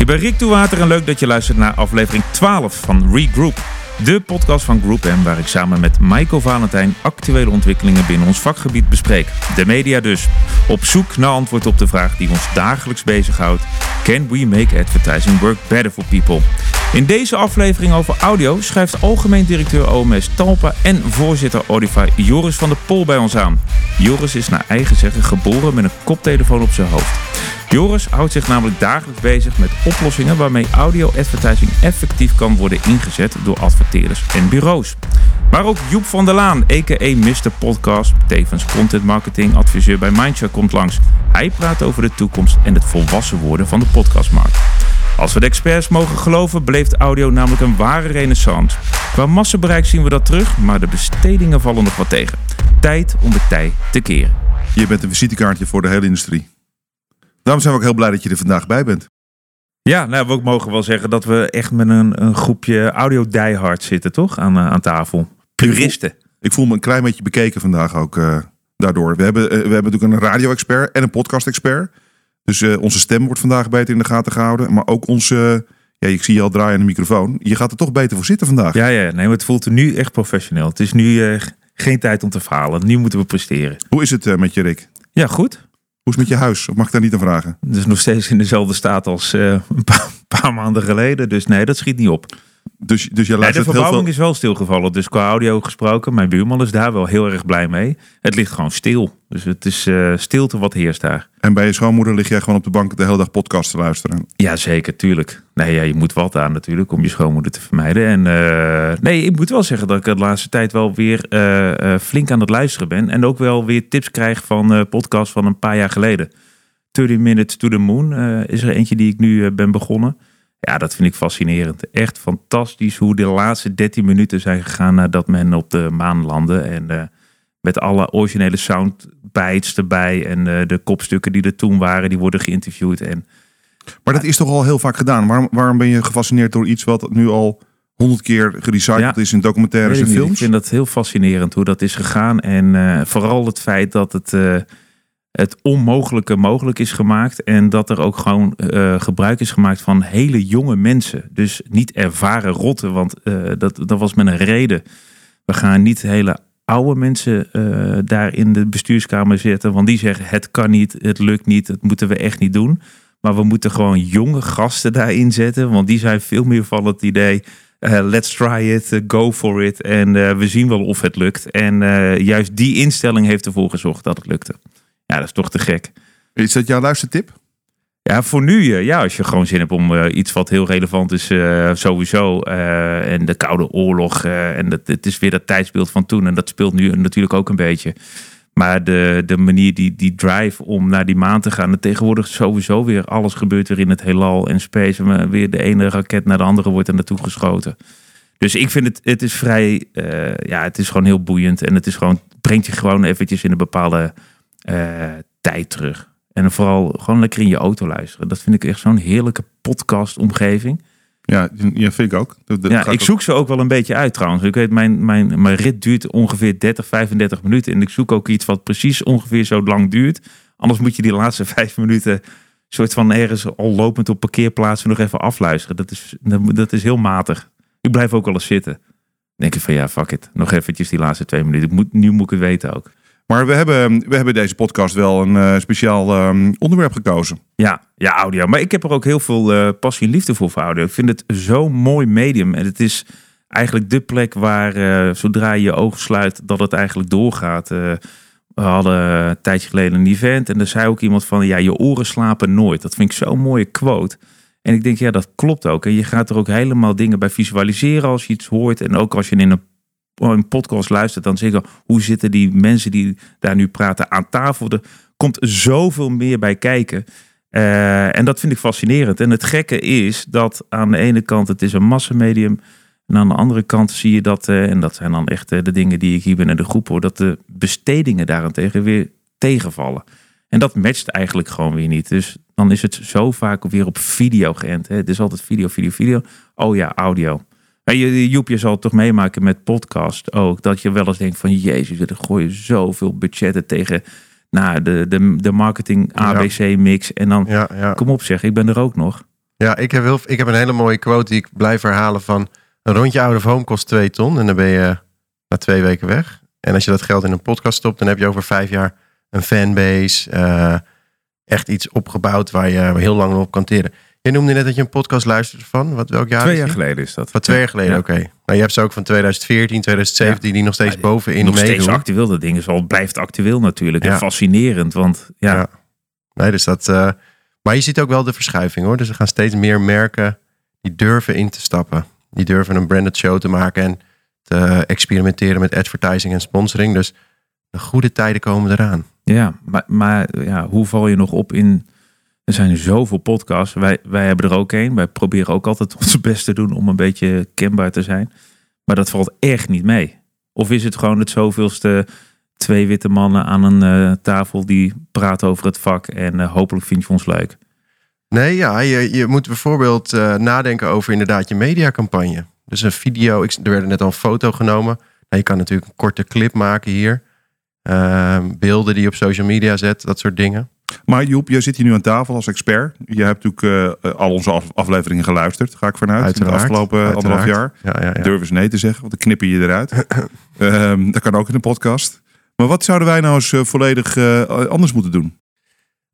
Ik ben Rick Toewater en leuk dat je luistert naar aflevering 12 van Regroup. De podcast van Group M, waar ik samen met Michael Valentijn actuele ontwikkelingen binnen ons vakgebied bespreek. De media dus. Op zoek naar antwoord op de vraag die ons dagelijks bezighoudt. Can we make advertising work better for people? In deze aflevering over audio schrijft algemeen directeur OMS Talpa en voorzitter Audify Joris van der Pol bij ons aan. Joris is naar eigen zeggen geboren met een koptelefoon op zijn hoofd. Joris houdt zich namelijk dagelijks bezig met oplossingen waarmee audio-advertising effectief kan worden ingezet door adverteerders en bureaus. Maar ook Joep van der Laan, a.k.a. Mr. Podcast, tevens content marketing adviseur bij Mindshare, komt langs. Hij praat over de toekomst en het volwassen worden van de podcastmarkt. Als we de experts mogen geloven, beleeft audio namelijk een ware renaissance. Qua massabereik zien we dat terug, maar de bestedingen vallen nog wat tegen. Tijd om de tij te keren. Je bent een visitekaartje voor de hele industrie. Daarom zijn we ook heel blij dat je er vandaag bij bent. Ja, nou, we mogen wel zeggen dat we echt met een, een groepje audio diehards zitten, toch? Aan, uh, aan tafel. Puristen. Ik voel me een klein beetje bekeken vandaag ook uh, daardoor. We hebben, uh, we hebben natuurlijk een radio-expert en een podcast-expert. Dus onze stem wordt vandaag beter in de gaten gehouden. Maar ook onze, ja, ik zie je al draaien aan de microfoon. Je gaat er toch beter voor zitten vandaag. Ja, ja, nee, maar het voelt er nu echt professioneel. Het is nu geen tijd om te falen. Nu moeten we presteren. Hoe is het met je, Rick? Ja, goed. Hoe is het met je huis? Of mag ik daar niet aan vragen? Dus nog steeds in dezelfde staat als uh, een paar, maanden geleden. Dus nee, dat schiet niet op. Dus, dus je nee, de verbouwing veel... is wel stilgevallen. Dus qua audio gesproken, mijn buurman is daar wel heel erg blij mee. Het ligt gewoon stil. Dus het is uh, stilte wat heerst daar. En bij je schoonmoeder lig jij gewoon op de bank de hele dag podcast te luisteren? Ja, zeker, tuurlijk. Nee, ja, je moet wat aan natuurlijk om je schoonmoeder te vermijden. En uh, nee, ik moet wel zeggen dat ik de laatste tijd wel weer uh, flink aan het luisteren ben. En ook wel weer tips krijg van podcasts van een paar jaar geleden. 30 Minutes to the Moon is er eentje die ik nu ben begonnen. Ja, dat vind ik fascinerend. Echt fantastisch hoe de laatste 13 minuten zijn gegaan nadat men op de maan landde. En uh, met alle originele soundbites erbij en uh, de kopstukken die er toen waren, die worden geïnterviewd. En, maar dat is toch al heel vaak gedaan? Waarom, waarom ben je gefascineerd door iets wat nu al honderd keer gerecycled ja, is in documentaires en films? Ik vind dat heel fascinerend hoe dat is gegaan. En uh, vooral het feit dat het het onmogelijke mogelijk is gemaakt. En dat er ook gewoon uh, gebruik is gemaakt van hele jonge mensen. Dus niet ervaren rotten, want uh, dat, dat was met een reden. We gaan niet hele oude mensen uh, daar in de bestuurskamer zetten. Want die zeggen het kan niet, het lukt niet, dat moeten we echt niet doen. Maar we moeten gewoon jonge gasten daarin zetten. Want die zijn veel meer van het idee... let's try it, go for it. En we zien wel of het lukt. En juist die instelling heeft ervoor gezorgd dat het lukte. Ja, dat is toch te gek. Is dat jouw luistertip? Ja, voor nu, ja, als je gewoon zin hebt om uh, iets wat heel relevant is, uh, sowieso. Uh, en de Koude Oorlog. en dat, het is weer dat tijdsbeeld van toen. En dat speelt nu natuurlijk ook een beetje. Maar de, de manier, die, die drive om naar die maan te gaan. En tegenwoordig sowieso weer alles gebeurt weer in het heelal en space. En weer de ene raket naar de andere wordt er naartoe geschoten. Dus ik vind het, het is vrij, ja, het is gewoon heel boeiend. En het is gewoon, brengt je gewoon eventjes in een bepaalde uh, tijd terug. En vooral gewoon lekker in je auto luisteren. Dat vind ik echt zo'n heerlijke podcast-omgeving. Ja, ja, vind ik ook. Dat, dat ja, ik zoek ze ook wel een beetje uit trouwens. Ik weet, mijn, mijn, mijn rit duurt ongeveer 30, 35 minuten. En ik zoek ook iets wat precies ongeveer zo lang duurt. Anders moet je die laatste vijf minuten soort van ergens al lopend op parkeerplaatsen nog even afluisteren. Dat is, dat is heel matig. Ik blijf ook wel eens zitten. Dan denk ik van ja, fuck it. Nog eventjes die laatste twee minuten. Moet, nu moet ik het weten ook. Maar we hebben, we hebben deze podcast wel een uh, speciaal um, onderwerp gekozen. Ja, ja, audio. Maar ik heb er ook heel veel uh, passie en liefde voor voor audio. Ik vind het zo'n mooi medium. En het is eigenlijk de plek waar uh, zodra je je ogen sluit, dat het eigenlijk doorgaat. we hadden een tijdje geleden een event en er zei ook iemand van, ja, je oren slapen nooit. Dat vind ik zo'n mooie quote. En ik denk, ja, dat klopt ook. En je gaat er ook helemaal dingen bij visualiseren als je iets hoort. En ook als je in een een podcast luistert, dan zeggen hoe zitten die mensen die daar nu praten aan tafel. Er komt zoveel meer bij kijken. Uh, en dat vind ik fascinerend. En het gekke is dat aan de ene kant het is een massamedium. En aan de andere kant zie je dat, uh, en dat zijn dan echt uh, de dingen die ik hier binnen de groep hoor, dat de bestedingen daarentegen weer tegenvallen. En dat matcht eigenlijk gewoon weer niet. Dus dan is het zo vaak weer op video geënt. Hè? Het is altijd video, video, video. Oh ja, audio. Joep, je zal het toch meemaken met podcast ook. Dat je wel eens denkt van jezus, er gooien zoveel budgetten tegen nou, de, de, de marketing ABC mix. En dan, ja, ja. kom op zeg, ik ben er ook nog. Ja, ik heb, heel, ik heb een hele mooie quote die ik blijf herhalen van... een rondje out of home kost twee ton en dan ben je na twee weken weg. En als je dat geld in een podcast stopt, dan heb je over vijf jaar een fanbase. eh, echt iets opgebouwd waar je heel lang op kan teren. Je noemde net dat je een podcast luisterde van, wat, welk jaar Twee jaar geleden is dat. Van twee jaar geleden, Ja. oké. Nou, je hebt ze ook van 2014, 2017, die nog steeds Ja, bovenin Nog steeds meedoen. actueel. Dat ding is al, blijft actueel natuurlijk. En fascinerend. Want ja, Ja. Nee, dus dat. eh, maar je ziet ook wel de verschuiving hoor. Dus er gaan steeds meer merken die durven in te stappen. Die durven een branded show te maken en te experimenteren met advertising en sponsoring. Dus de goede tijden komen eraan. Ja, maar, maar ja, hoe val je nog op in... Er zijn zoveel podcasts. Wij, wij hebben er ook een. Wij proberen ook altijd ons best te doen om een beetje kenbaar te zijn. Maar dat valt echt niet mee. Of is het gewoon het zoveelste twee witte mannen aan een eh, tafel die praten over het vak en eh, hopelijk vind je ons leuk. Nee, ja, je, je moet bijvoorbeeld eh, nadenken over inderdaad je mediacampagne. Dus een video, ik, er werd net al een foto genomen. Nou, je kan natuurlijk een korte clip maken hier. Ehm, beelden die je op social media zet, dat soort dingen. Maar Joep, jij zit hier nu aan tafel als expert. Je hebt natuurlijk eh, al onze af- afleveringen geluisterd, ga ik vanuit. Uiteraard, de afgelopen uiteraard. anderhalf jaar. Ja, ja, ja. Durf eens nee te zeggen, want dan knippen je eruit. Ehm, dat kan ook in een podcast. Maar wat zouden wij nou eens eh, volledig eh, anders moeten doen?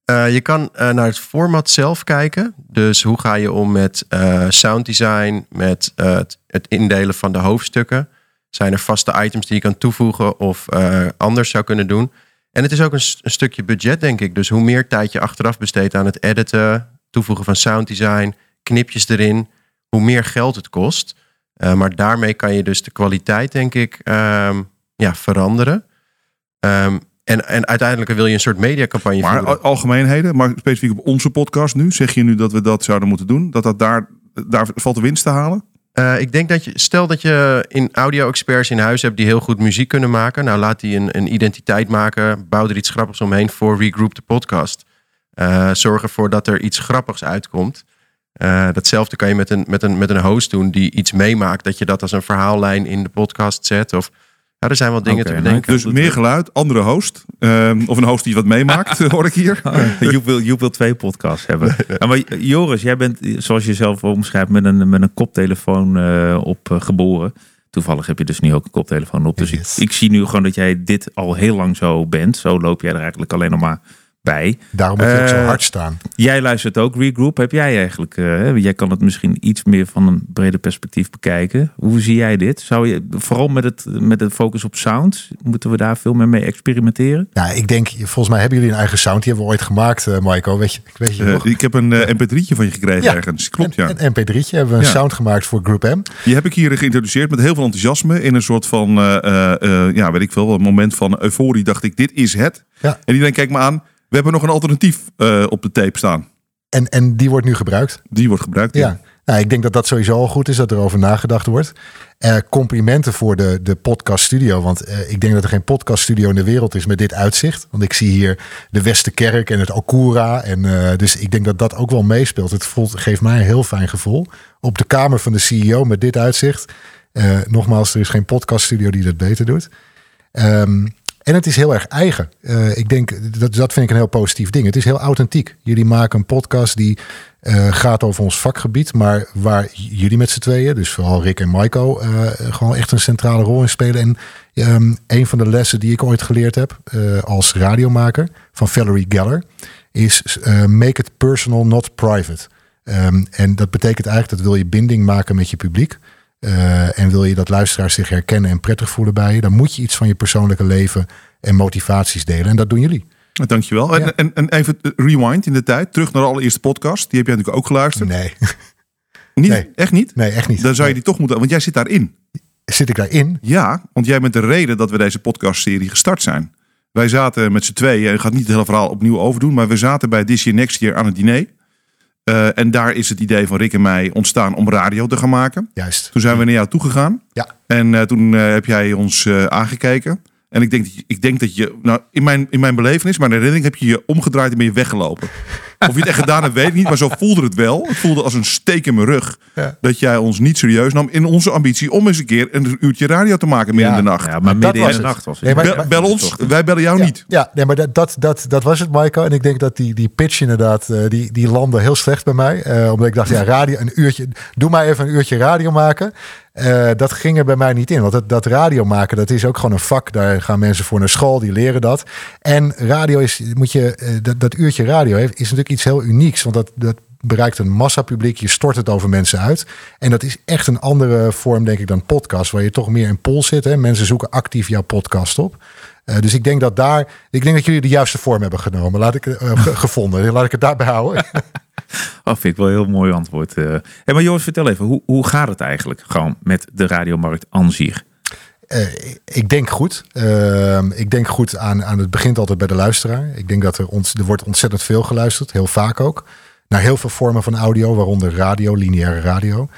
Eh, je kan eh, naar het format zelf kijken. Dus hoe ga je om met eh sounddesign, met eh, het, het indelen van de hoofdstukken? Zijn er vaste items die je kan toevoegen of eh, anders zou kunnen doen? En het is ook een, een stukje budget, denk ik. Dus hoe meer tijd je achteraf besteedt aan het editen, toevoegen van sounddesign, knipjes erin, hoe meer geld het kost. Eh, maar daarmee kan je dus de kwaliteit, denk ik, ehm, ja, veranderen. Ehm, en, en uiteindelijk wil je een soort mediacampagne Maar voeren. algemeenheden, maar specifiek op onze podcast nu. Zeg je nu dat we dat zouden moeten doen? Dat dat daar, daar valt de winst te halen? Eh, ik denk dat je, stel dat je in audio-experts in huis hebt die heel goed muziek kunnen maken. Nou, laat die een, een identiteit maken. Bouw er iets grappigs omheen voor Regroup de podcast. Eh, zorg ervoor dat er iets grappigs uitkomt. Eh, datzelfde kan je met een, met, een, met een host doen die iets meemaakt. Dat je dat als een verhaallijn in de podcast zet. Of ja, er zijn wel dingen te nou, bedenken. Dus meer geluid, andere host. Ehm, of een host die wat meemaakt, hoor ik hier. Joep wil, Joep wil twee podcasts hebben. Ja, maar Joris, jij bent, zoals je zelf omschrijft, met een, met een koptelefoon eh, op eh, geboren. Toevallig heb je dus nu ook een koptelefoon op. Dus Yes. ik, ik zie nu gewoon dat jij dit al heel lang zo bent. Zo loop jij er eigenlijk alleen nog maar bij. Daarom moet je ook zo Eh, hard staan. Jij luistert ook Regroup. Heb jij eigenlijk, eh, hè, jij kan het misschien iets meer van een breder perspectief bekijken. Hoe zie jij dit? Zou je, vooral met het, met het focus op sound, moeten we daar veel meer mee experimenteren? Nou, ik denk, volgens mij hebben jullie een eigen sound. Die hebben we ooit gemaakt, eh Maiko. Weet je, weet je nog? ik heb een eh, mp3'tje van je gekregen Ja. ergens. Klopt, ja. Een, een mp3'tje hebben we een Ja. sound gemaakt voor Group M. Die heb ik hier geïntroduceerd met heel veel enthousiasme. In een soort van, eh, eh, eh, ja, weet ik veel, een moment van euforie. Dacht ik, dit is het. Ja. En iedereen kijkt me aan. We hebben nog een alternatief eh, op de tape staan. En, en die wordt nu gebruikt. Die wordt gebruikt. Ja. Nou, ik denk dat dat sowieso al goed is, dat er over nagedacht wordt. Eh, complimenten voor de, de podcast studio. Want eh, ik denk dat er geen podcast studio in de wereld is met dit uitzicht. Want ik zie hier de Westerkerk en het Alcura. En, dus ik denk dat dat ook wel meespeelt. Het voelt, geeft mij een heel fijn gevoel. Op de kamer van de CEO met dit uitzicht. Nogmaals, er is geen podcast studio die dat beter doet. Ehm, en het is heel erg eigen. Eh, ik denk, dat, dat vind ik een heel positief ding. Het is heel authentiek. Jullie maken een podcast die eh, gaat over ons vakgebied. Maar waar jullie met z'n tweeën, dus vooral Rick en Maiko, eh, gewoon echt een centrale rol in spelen. En ehm, een van de lessen die ik ooit geleerd heb als radiomaker van Valerie Geller is make it personal, not private. Ehm, en dat betekent eigenlijk dat wil je binding maken met je publiek. Eh, en wil je dat luisteraars zich herkennen en prettig voelen bij je, dan moet je iets van je persoonlijke leven en motivaties delen. En dat doen jullie. Dankjewel. Ja. En, en, en even rewind in de tijd. Terug naar de allereerste podcast. Die heb jij natuurlijk ook geluisterd. Nee, Niet? Nee. Echt niet? nee, echt niet. Dan zou je die toch moeten... Want jij zit daarin. Zit ik daarin? Ja, want jij bent de reden dat we deze podcastserie gestart zijn. Wij zaten met z'n tweeën, ik ga niet het hele verhaal opnieuw overdoen, maar we zaten bij This Year Next Year aan het diner. Eh, en daar is het idee van Rick en mij ontstaan om radio te gaan maken. Juist. Toen zijn we naar jou toegegaan. Ja. En eh, toen eh, heb jij ons aangekeken. En ik denk, dat je, ik denk dat je, nou, in mijn, in mijn belevenis, mijn herinnering, heb je je omgedraaid en ben je weggelopen. Of je het echt gedaan hebt, weet ik niet. Maar zo voelde het wel. Het voelde als een steek in mijn rug. Ja. Dat jij ons niet serieus nam in onze ambitie om eens een keer een uurtje radio te maken midden Ja. in de nacht. Ja, maar midden in was de nacht was het. Nee, maar- Bel, bel ons, wij bellen jou ja, niet. Ja, nee, maar dat, dat, dat, dat was het, Maiko. En ik denk dat die, die pitch inderdaad, eh, die, die landde heel slecht bij mij. Eh, omdat ik dacht, ja, radio, een uurtje, doe maar even een uurtje radio maken. Eh, dat ging er bij mij niet in. Want dat, dat radio maken, dat is ook gewoon een vak. Daar gaan mensen voor naar school, die leren dat. En radio is, moet je, dat, dat uurtje radio heeft, is natuurlijk iets heel unieks. Want dat, dat bereikt een massapubliek. Je stort het over mensen uit. En dat is echt een andere vorm, denk ik, dan podcast. Waar je toch meer in pool zit. Hè? Mensen zoeken actief jouw podcast op. Eh, dus ik denk dat daar, ik denk dat jullie de juiste vorm hebben genomen. Laat ik eh, ge- gevonden. Laat ik het daarbij houden. Oh, vind ik wel een heel mooi antwoord. eh. Hey, maar Joris, vertel even, hoe, hoe gaat het eigenlijk gewoon met de radiomarkt aan zich? Eh, ik denk goed. Ehm, ik denk goed aan, aan het begint altijd bij de luisteraar. Ik denk dat er, ont, er wordt ontzettend veel geluisterd, heel vaak ook. Naar heel veel vormen van audio, waaronder radio, lineaire radio.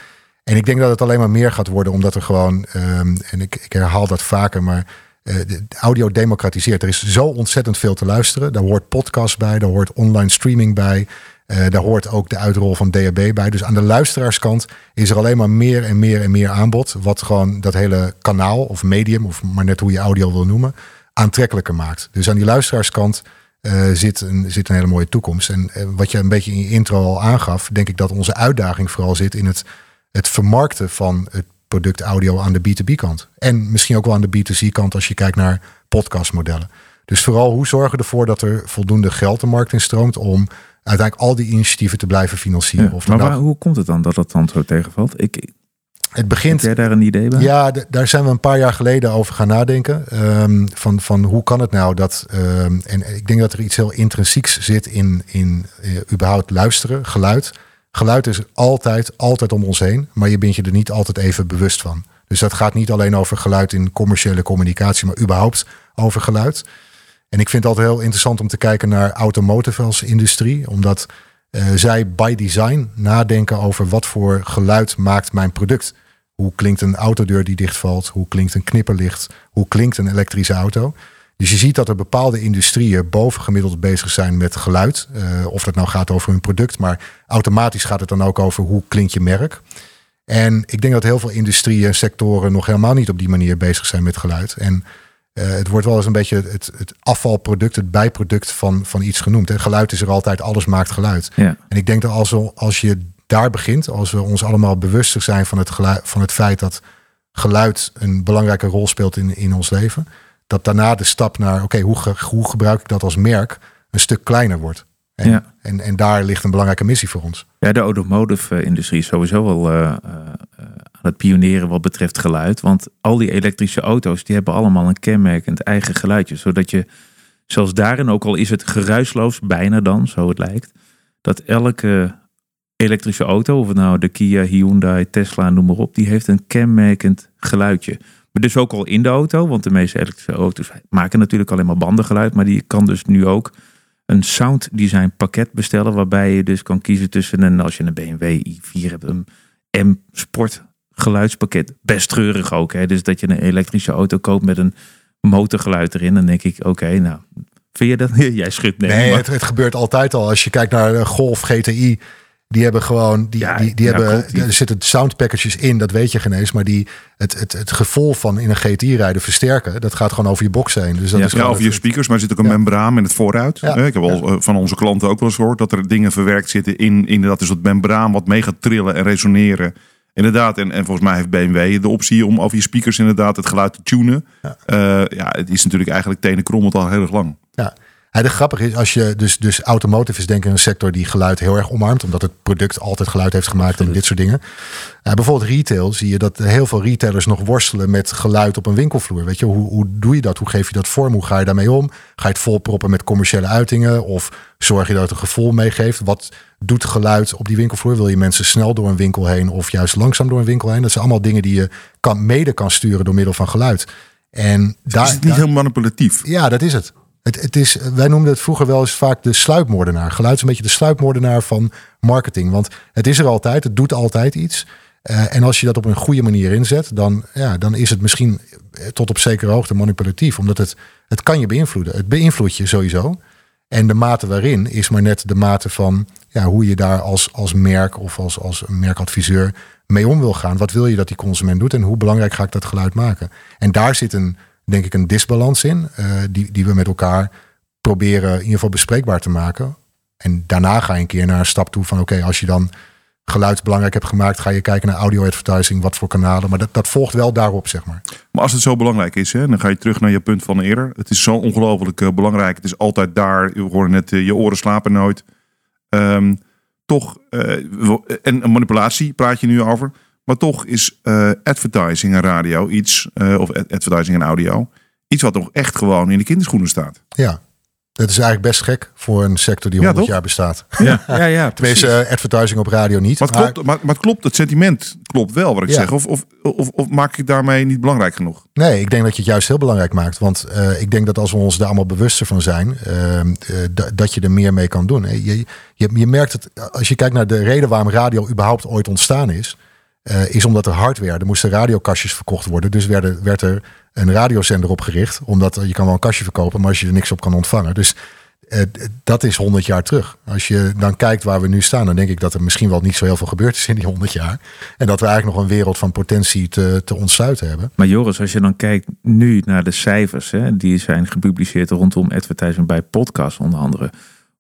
En ik denk dat het alleen maar meer gaat worden, omdat er gewoon, ehm, en ik, ik herhaal dat vaker, maar eh, de audio democratiseert. Er is zo ontzettend veel te luisteren. Daar hoort podcast bij, daar hoort online streaming bij. Eh, daar hoort ook de uitrol van DAB bij. Dus aan de luisteraarskant is er alleen maar meer en meer en meer aanbod. Wat gewoon dat hele kanaal of medium, of maar net hoe je audio wil noemen, aantrekkelijker maakt. Dus aan die luisteraarskant eh, zit, een, zit een hele mooie toekomst. En eh, wat je een beetje in je intro al aangaf, denk ik dat onze uitdaging vooral zit in het, het vermarkten van het product audio aan de B2B-kant. En misschien ook wel aan de B2C-kant als je kijkt naar podcastmodellen. Dus vooral hoe zorgen we ervoor dat er voldoende geld de markt in stroomt om uiteindelijk al die initiatieven te blijven financieren. Ja, Of dat maar nou- hoe komt het dan dat het dan zo tegenvalt? Ik, het heb begint jij daar een idee bij? Ja, daar zijn we een paar jaar geleden over gaan nadenken. Ehm, van, van hoe kan het nou dat. ehm, en ik denk dat er iets heel intrinsieks zit in, in eh, überhaupt luisteren, geluid. Geluid is altijd, altijd om ons heen, maar je bent je er niet altijd even bewust van. Dus dat gaat niet alleen over geluid in commerciële communicatie, maar überhaupt over geluid. En ik vind het altijd heel interessant om te kijken naar automotive als industrie, omdat eh, zij by design nadenken over wat voor geluid maakt mijn product. Hoe klinkt een autodeur die dichtvalt? Hoe klinkt een knipperlicht? Hoe klinkt een elektrische auto? Dus je ziet dat er bepaalde industrieën bovengemiddeld bezig zijn met geluid. Eh, of dat nou gaat over hun product, maar automatisch gaat het dan ook over hoe klinkt je merk. En ik denk dat heel veel industrieën en sectoren nog helemaal niet op die manier bezig zijn met geluid. En eh, het wordt wel eens een beetje het, het afvalproduct, het bijproduct van, van iets genoemd. Hè. Geluid is er altijd, alles maakt geluid. Ja. En ik denk dat als, we, als je daar begint, als we ons allemaal bewuster zijn van het, geluid, van het feit dat geluid een belangrijke rol speelt in, in ons leven, dat daarna de stap naar, oké, hoe, ge- hoe gebruik ik dat als merk, een stuk kleiner wordt. En, Ja. en, en daar ligt een belangrijke missie voor ons. Ja, de automotive-industrie is sowieso wel eh, eh, eh, aan het pioneren wat betreft geluid. Want al die elektrische auto's die hebben allemaal een kenmerkend eigen geluidje. Zodat je zelfs daarin, ook al is het geruisloos, bijna dan, zo het lijkt, dat elke elektrische auto, of het nou de Kia, Hyundai, Tesla, noem maar op, die heeft een kenmerkend geluidje. Maar dus ook al in de auto, want de meeste elektrische auto's maken natuurlijk alleen maar bandengeluid, maar die kan dus nu ook een sound design pakket bestellen. Waarbij je dus kan kiezen tussen een, als je een BMW i4 hebt, een M Sport geluidspakket. Best treurig ook. Hè? Dus dat je een elektrische auto koopt met een motorgeluid erin. Dan denk ik, oké, nou, vind je dat? Jij schudt nee. Nee, maar- het, het gebeurt altijd al. Als je kijkt naar de Golf GTI, die hebben gewoon, die, Ja, die, die ja, hebben, die- er zitten sound packages in, dat weet je geen eens. Maar die, het, het, het gevoel van in een GTI rijden versterken, dat gaat gewoon over je box heen. Dus dat Ja, is over je speakers, maar er zit ook een membraan in het vooruit. Ja. Eh, Ik heb al eh, van onze klanten ook wel eens gehoord dat er dingen verwerkt zitten in inderdaad dus dat membraan wat mee gaat trillen en resoneren. Inderdaad, en, en volgens mij heeft BMW de optie om over je speakers inderdaad het geluid te tunen. Ja. Ja, ja het is natuurlijk eigenlijk tenen krommelt al heel erg lang. Ja. Ja, de grappige is, als je dus, dus automotive is denk ik een sector die geluid heel erg omarmt, omdat het product altijd geluid heeft gemaakt en dit soort dingen. Ja, bijvoorbeeld retail zie je dat heel veel retailers nog worstelen met geluid op een winkelvloer. Weet je, hoe, hoe doe je dat? Hoe geef je dat vorm? Hoe ga je daarmee om? Ga je het volproppen met commerciële uitingen? Of zorg je dat het een gevoel meegeeft? Wat doet geluid op die winkelvloer? Wil je mensen snel door een winkel heen of juist langzaam door een winkel heen? Dat zijn allemaal dingen die je kan, mede kan sturen door middel van geluid. En daar, is het niet daar- heel manipulatief? ja, dat is het. Het, het is, wij noemden het vroeger wel eens vaak de sluipmoordenaar. Geluid is een beetje de sluipmoordenaar van marketing. Want het is er altijd, het doet altijd iets. Eh, en als je dat op een goede manier inzet, dan, ja, dan is het misschien eh, tot op zekere hoogte manipulatief. Omdat het, het kan je beïnvloeden. Het beïnvloedt je sowieso. En de mate waarin is maar net de mate van ja, hoe je daar als, als merk of als, als merkadviseur mee om wil gaan. Wat wil je dat die consument doet en hoe belangrijk ga ik dat geluid maken? En daar zit een, denk ik, een disbalans in, uh, die, die we met elkaar proberen in ieder geval bespreekbaar te maken. En daarna ga je een keer naar een stap toe van oké, als je dan geluid belangrijk hebt gemaakt, ga je kijken naar audio advertising, wat voor kanalen. Maar dat, dat volgt wel daarop, zeg maar. Maar als het zo belangrijk is, hè, dan ga je terug naar je punt van eerder. Het is zo ongelooflijk uh, belangrijk. Het is altijd daar. Je hoorde net, uh, je oren slapen nooit. Um, toch, en manipulatie praat je nu over. Maar toch is advertising en radio iets, of advertising en audio, iets wat toch echt gewoon in de kinderschoenen staat. Ja, dat is eigenlijk best gek voor een sector die 100 jaar bestaat. Ja, ja, ja Tenminste, advertising op radio niet. Maar het, klopt, maar, maar het klopt, het sentiment klopt wel wat ik zeg. Of, of, of, of, maak ik daarmee niet belangrijk genoeg? Nee, ik denk dat je het juist heel belangrijk maakt. Want uh, ik denk dat als we ons daar allemaal bewuster van zijn, uh, uh, dat je er meer mee kan doen. Je, je, je merkt het, als je kijkt naar de reden waarom radio überhaupt ooit ontstaan is, is omdat er hardware, er moesten radiokastjes verkocht worden. Dus werd werd er een radiozender opgericht. Omdat je kan wel een kastje verkopen, maar als je er niks op kan ontvangen. Dus eh, dat is 100 jaar terug. Als je dan kijkt waar we nu staan, dan denk ik dat er misschien wel niet zo heel veel gebeurd is in die 100 jaar. En dat we eigenlijk nog een wereld van potentie te, te ontsluiten hebben. Maar Joris, als je dan kijkt nu naar de cijfers hè, die zijn gepubliceerd rondom advertising bij podcasts onder andere.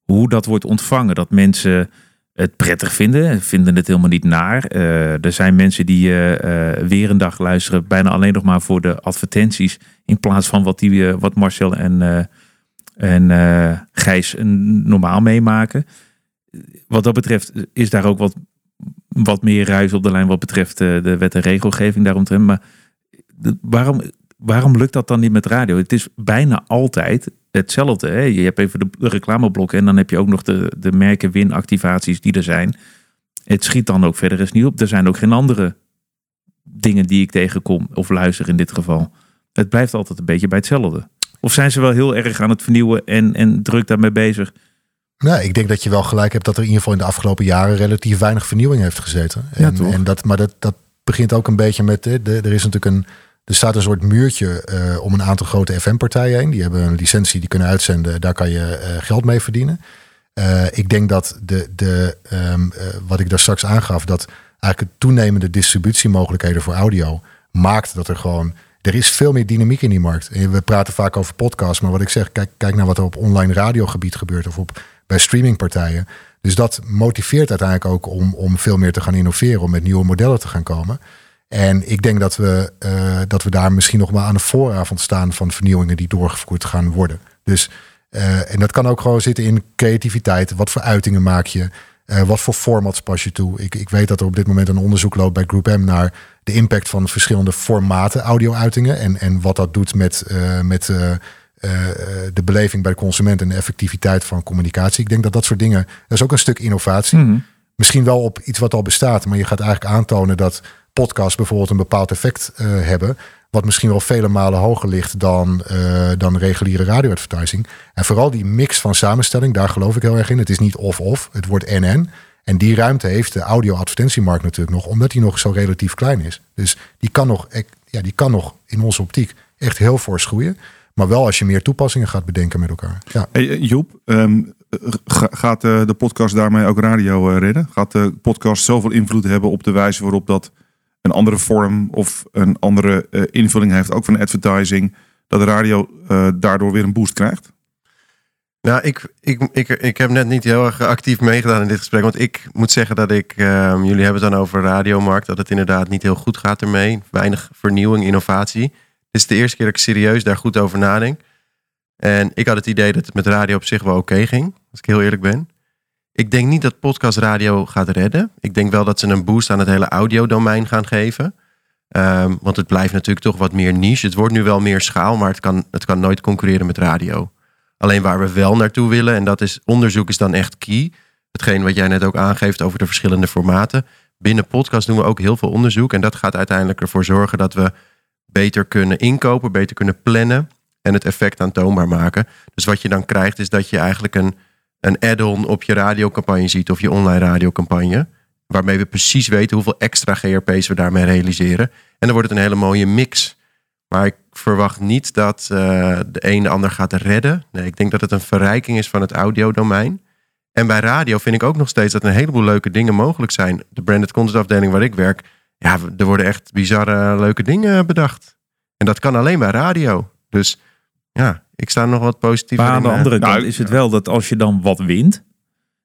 Hoe dat wordt ontvangen, dat mensen het prettig vinden, vinden het helemaal niet naar. Uh, er zijn mensen die uh, weer een dag luisteren, bijna alleen nog maar voor de advertenties, in plaats van wat, die, wat Marcel en, en Gijs normaal meemaken. Wat dat betreft is daar ook wat, wat meer ruis op de lijn wat betreft de wet en regelgeving daaromtrent. Maar waarom, waarom lukt dat dan niet met radio? Het is bijna altijd hetzelfde. Hè? Je hebt even de reclameblokken en dan heb je ook nog de, de merken winactivaties die er zijn. Het schiet dan ook verder eens niet op. Er zijn ook geen andere dingen die ik tegenkom of luister in dit geval. Het blijft altijd een beetje bij hetzelfde. Of zijn ze wel heel erg aan het vernieuwen en, en druk daarmee bezig? Nou, ik denk dat je wel gelijk hebt dat er in ieder geval in de afgelopen jaren relatief weinig vernieuwing heeft gezeten. En, ja, toch? en dat, maar dat, dat begint ook een beetje met. De, er is natuurlijk een er staat een soort muurtje uh, om een aantal grote FM-partijen heen. Die hebben een licentie, die kunnen uitzenden. Daar kan je uh, geld mee verdienen. Uh, ik denk dat de, de, um, wat ik daar straks aangaf, dat eigenlijk het toenemende distributiemogelijkheden voor audio maakt dat er gewoon. Er is veel meer dynamiek in die markt. We praten vaak over podcasts, maar wat ik zeg, kijk, kijk naar wat er op online radiogebied gebeurt of op, bij streamingpartijen. Dus dat motiveert uiteindelijk ook om, om veel meer te gaan innoveren, om met nieuwe modellen te gaan komen. En ik denk dat we, uh, dat we daar misschien nog maar aan de vooravond staan van vernieuwingen die doorgevoerd gaan worden. Dus, uh, en dat kan ook gewoon zitten in creativiteit. Wat voor uitingen maak je? Uh, wat voor formats pas je toe? Ik, ik weet dat er op dit moment een onderzoek loopt bij Group M naar de impact van verschillende formaten audio-uitingen. En, en wat dat doet met, met de beleving bij de consument en de effectiviteit van communicatie. Ik denk dat dat soort dingen, dat is ook een stuk innovatie. Mm -hmm. Misschien wel op iets wat al bestaat, maar je gaat eigenlijk aantonen dat podcasts bijvoorbeeld een bepaald effect uh, hebben. Wat misschien wel vele malen hoger ligt dan, uh, dan reguliere radio-advertising. En vooral die mix van samenstelling, daar geloof ik heel erg in. Het is niet of-of, het wordt en-en. En die ruimte heeft de audio-advertentiemarkt natuurlijk nog, omdat die nog zo relatief klein is. Dus die kan nog, ja, die kan nog in onze optiek echt heel fors groeien. Maar wel als je meer toepassingen gaat bedenken met elkaar. Ja. Hey, eh, Joep, um, gaat de podcast daarmee ook radio redden? Gaat de podcast zoveel invloed hebben op de wijze waarop dat een andere vorm of een andere uh, invulling heeft, ook van advertising, dat de radio uh, daardoor weer een boost krijgt? Nou, ik, ik, ik, ik heb net niet heel erg actief meegedaan in dit gesprek. Want ik moet zeggen dat ik, um, jullie hebben het dan over radiomarkt, dat het inderdaad niet heel goed gaat ermee. Weinig vernieuwing, innovatie. Dit is de eerste keer dat ik serieus daar goed over nadenk. En ik had het idee dat het met radio op zich wel oké ging, als ik heel eerlijk ben. Ik denk niet dat podcast radio gaat redden. Ik denk wel dat ze een boost aan het hele audiodomein gaan geven. Um, want het blijft natuurlijk toch wat meer niche. Het wordt nu wel meer schaal, maar het kan, het kan nooit concurreren met radio. Alleen waar we wel naartoe willen, en dat is onderzoek is dan echt key. Hetgeen wat jij net ook aangeeft over de verschillende formaten. Binnen podcast doen we ook heel veel onderzoek. En dat gaat uiteindelijk ervoor zorgen dat we beter kunnen inkopen, beter kunnen plannen en het effect aantoonbaar maken. Dus wat je dan krijgt is dat je eigenlijk een een add-on op je radiocampagne ziet of je online radiocampagne. Waarmee we precies weten hoeveel extra GRP's we daarmee realiseren. En dan wordt het een hele mooie mix. Maar ik verwacht niet dat eh, de een de ander gaat redden. Nee, ik denk dat het een verrijking is van het audiodomein. En bij radio vind ik ook nog steeds dat een heleboel leuke dingen mogelijk zijn. De branded content afdeling waar ik werk, ja, er worden echt bizarre leuke dingen bedacht. En dat kan alleen bij radio. Dus ja, ik sta nog wat positief. Maar aan de andere Nou, kant is het wel dat als je dan wat wint,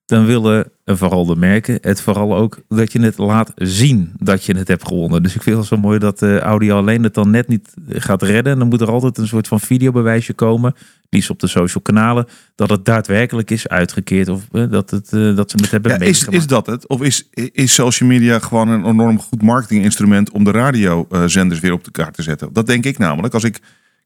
dan willen en vooral de merken het vooral ook dat je het laat zien dat je het hebt gewonnen. Dus ik vind het zo mooi dat de audio alleen het dan net niet gaat redden. En dan moet er altijd een soort van videobewijsje komen, liefst op de social kanalen, dat het daadwerkelijk is uitgekeerd of eh, dat, het, eh, dat ze het hebben Ja, is, meegemaakt. is dat het? Of is, is social media gewoon een enorm goed marketinginstrument om de radiozenders weer op de kaart te zetten? Dat denk ik namelijk. Als ik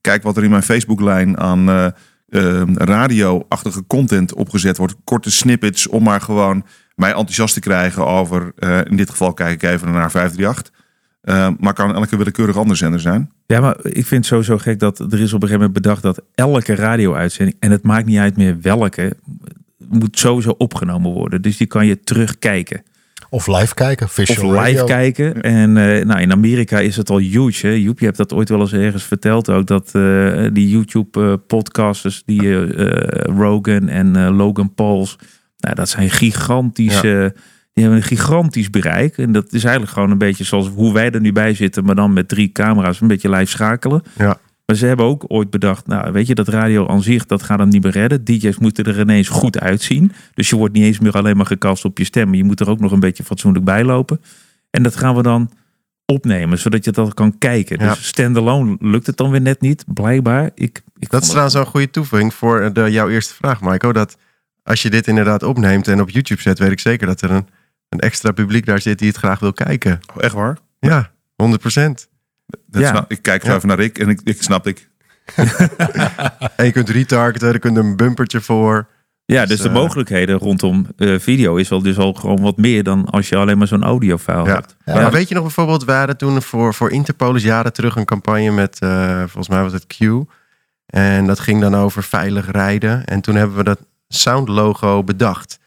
kijk wat er in mijn Facebooklijn aan eh, radio-achtige content opgezet wordt, korte snippets om maar gewoon mij enthousiast te krijgen over, eh, in dit geval kijk ik even naar 538. Eh, maar kan elke willekeurig andere zender zijn. Ja, maar ik vind sowieso gek dat er is op een gegeven moment bedacht dat elke radio-uitzending, en het maakt niet uit meer welke, moet sowieso opgenomen worden. Dus die kan je terugkijken. Of live kijken, Of visual live radio. kijken. En eh, nou, in Amerika is het al huge. Hè? Joep, je hebt dat ooit wel eens ergens verteld ook. Dat eh, die YouTube-podcasters, die eh, eh, Rogan en Logan Pauls. Nou, dat zijn gigantische... Die hebben een gigantisch bereik. En dat is eigenlijk gewoon een beetje zoals hoe wij er nu bij zitten. Maar dan met drie camera's een beetje live schakelen. Ja. Maar ze hebben ook ooit bedacht, nou weet je, dat radio aan zich, dat gaat hem niet meer redden. DJ's moeten er ineens goed uitzien. Dus je wordt niet eens meer alleen maar gekast op je stem. maar Je moet er ook nog een beetje fatsoenlijk bij lopen. En dat gaan we dan opnemen, zodat je dat kan kijken. Ja. Dus standalone lukt het dan weer net niet, blijkbaar. Ik, ik Dat is trouwens een goede toevoeging voor de, jouw eerste vraag, Michael. Dat als je dit inderdaad opneemt en op YouTube zet, weet ik zeker dat er een, een extra publiek daar zit die het graag wil kijken. Oh, echt waar? Ja, 100 procent. Dat Ja. snap- ik kijk zo Ja. even naar Rick en ik, ik snap ik. En je kunt retargeten, er kunt een bumpertje voor. Ja, Dus, dus de eh, mogelijkheden rondom eh, video is wel dus al gewoon wat meer dan als je alleen maar zo'n audiofile Ja. hebt. Ja, maar Ja. weet je nog bijvoorbeeld, we hadden toen voor, voor Interpolis jaren terug een campagne met, eh, volgens mij was het Q. En dat ging dan over veilig rijden. En toen hebben we dat sound logo bedacht.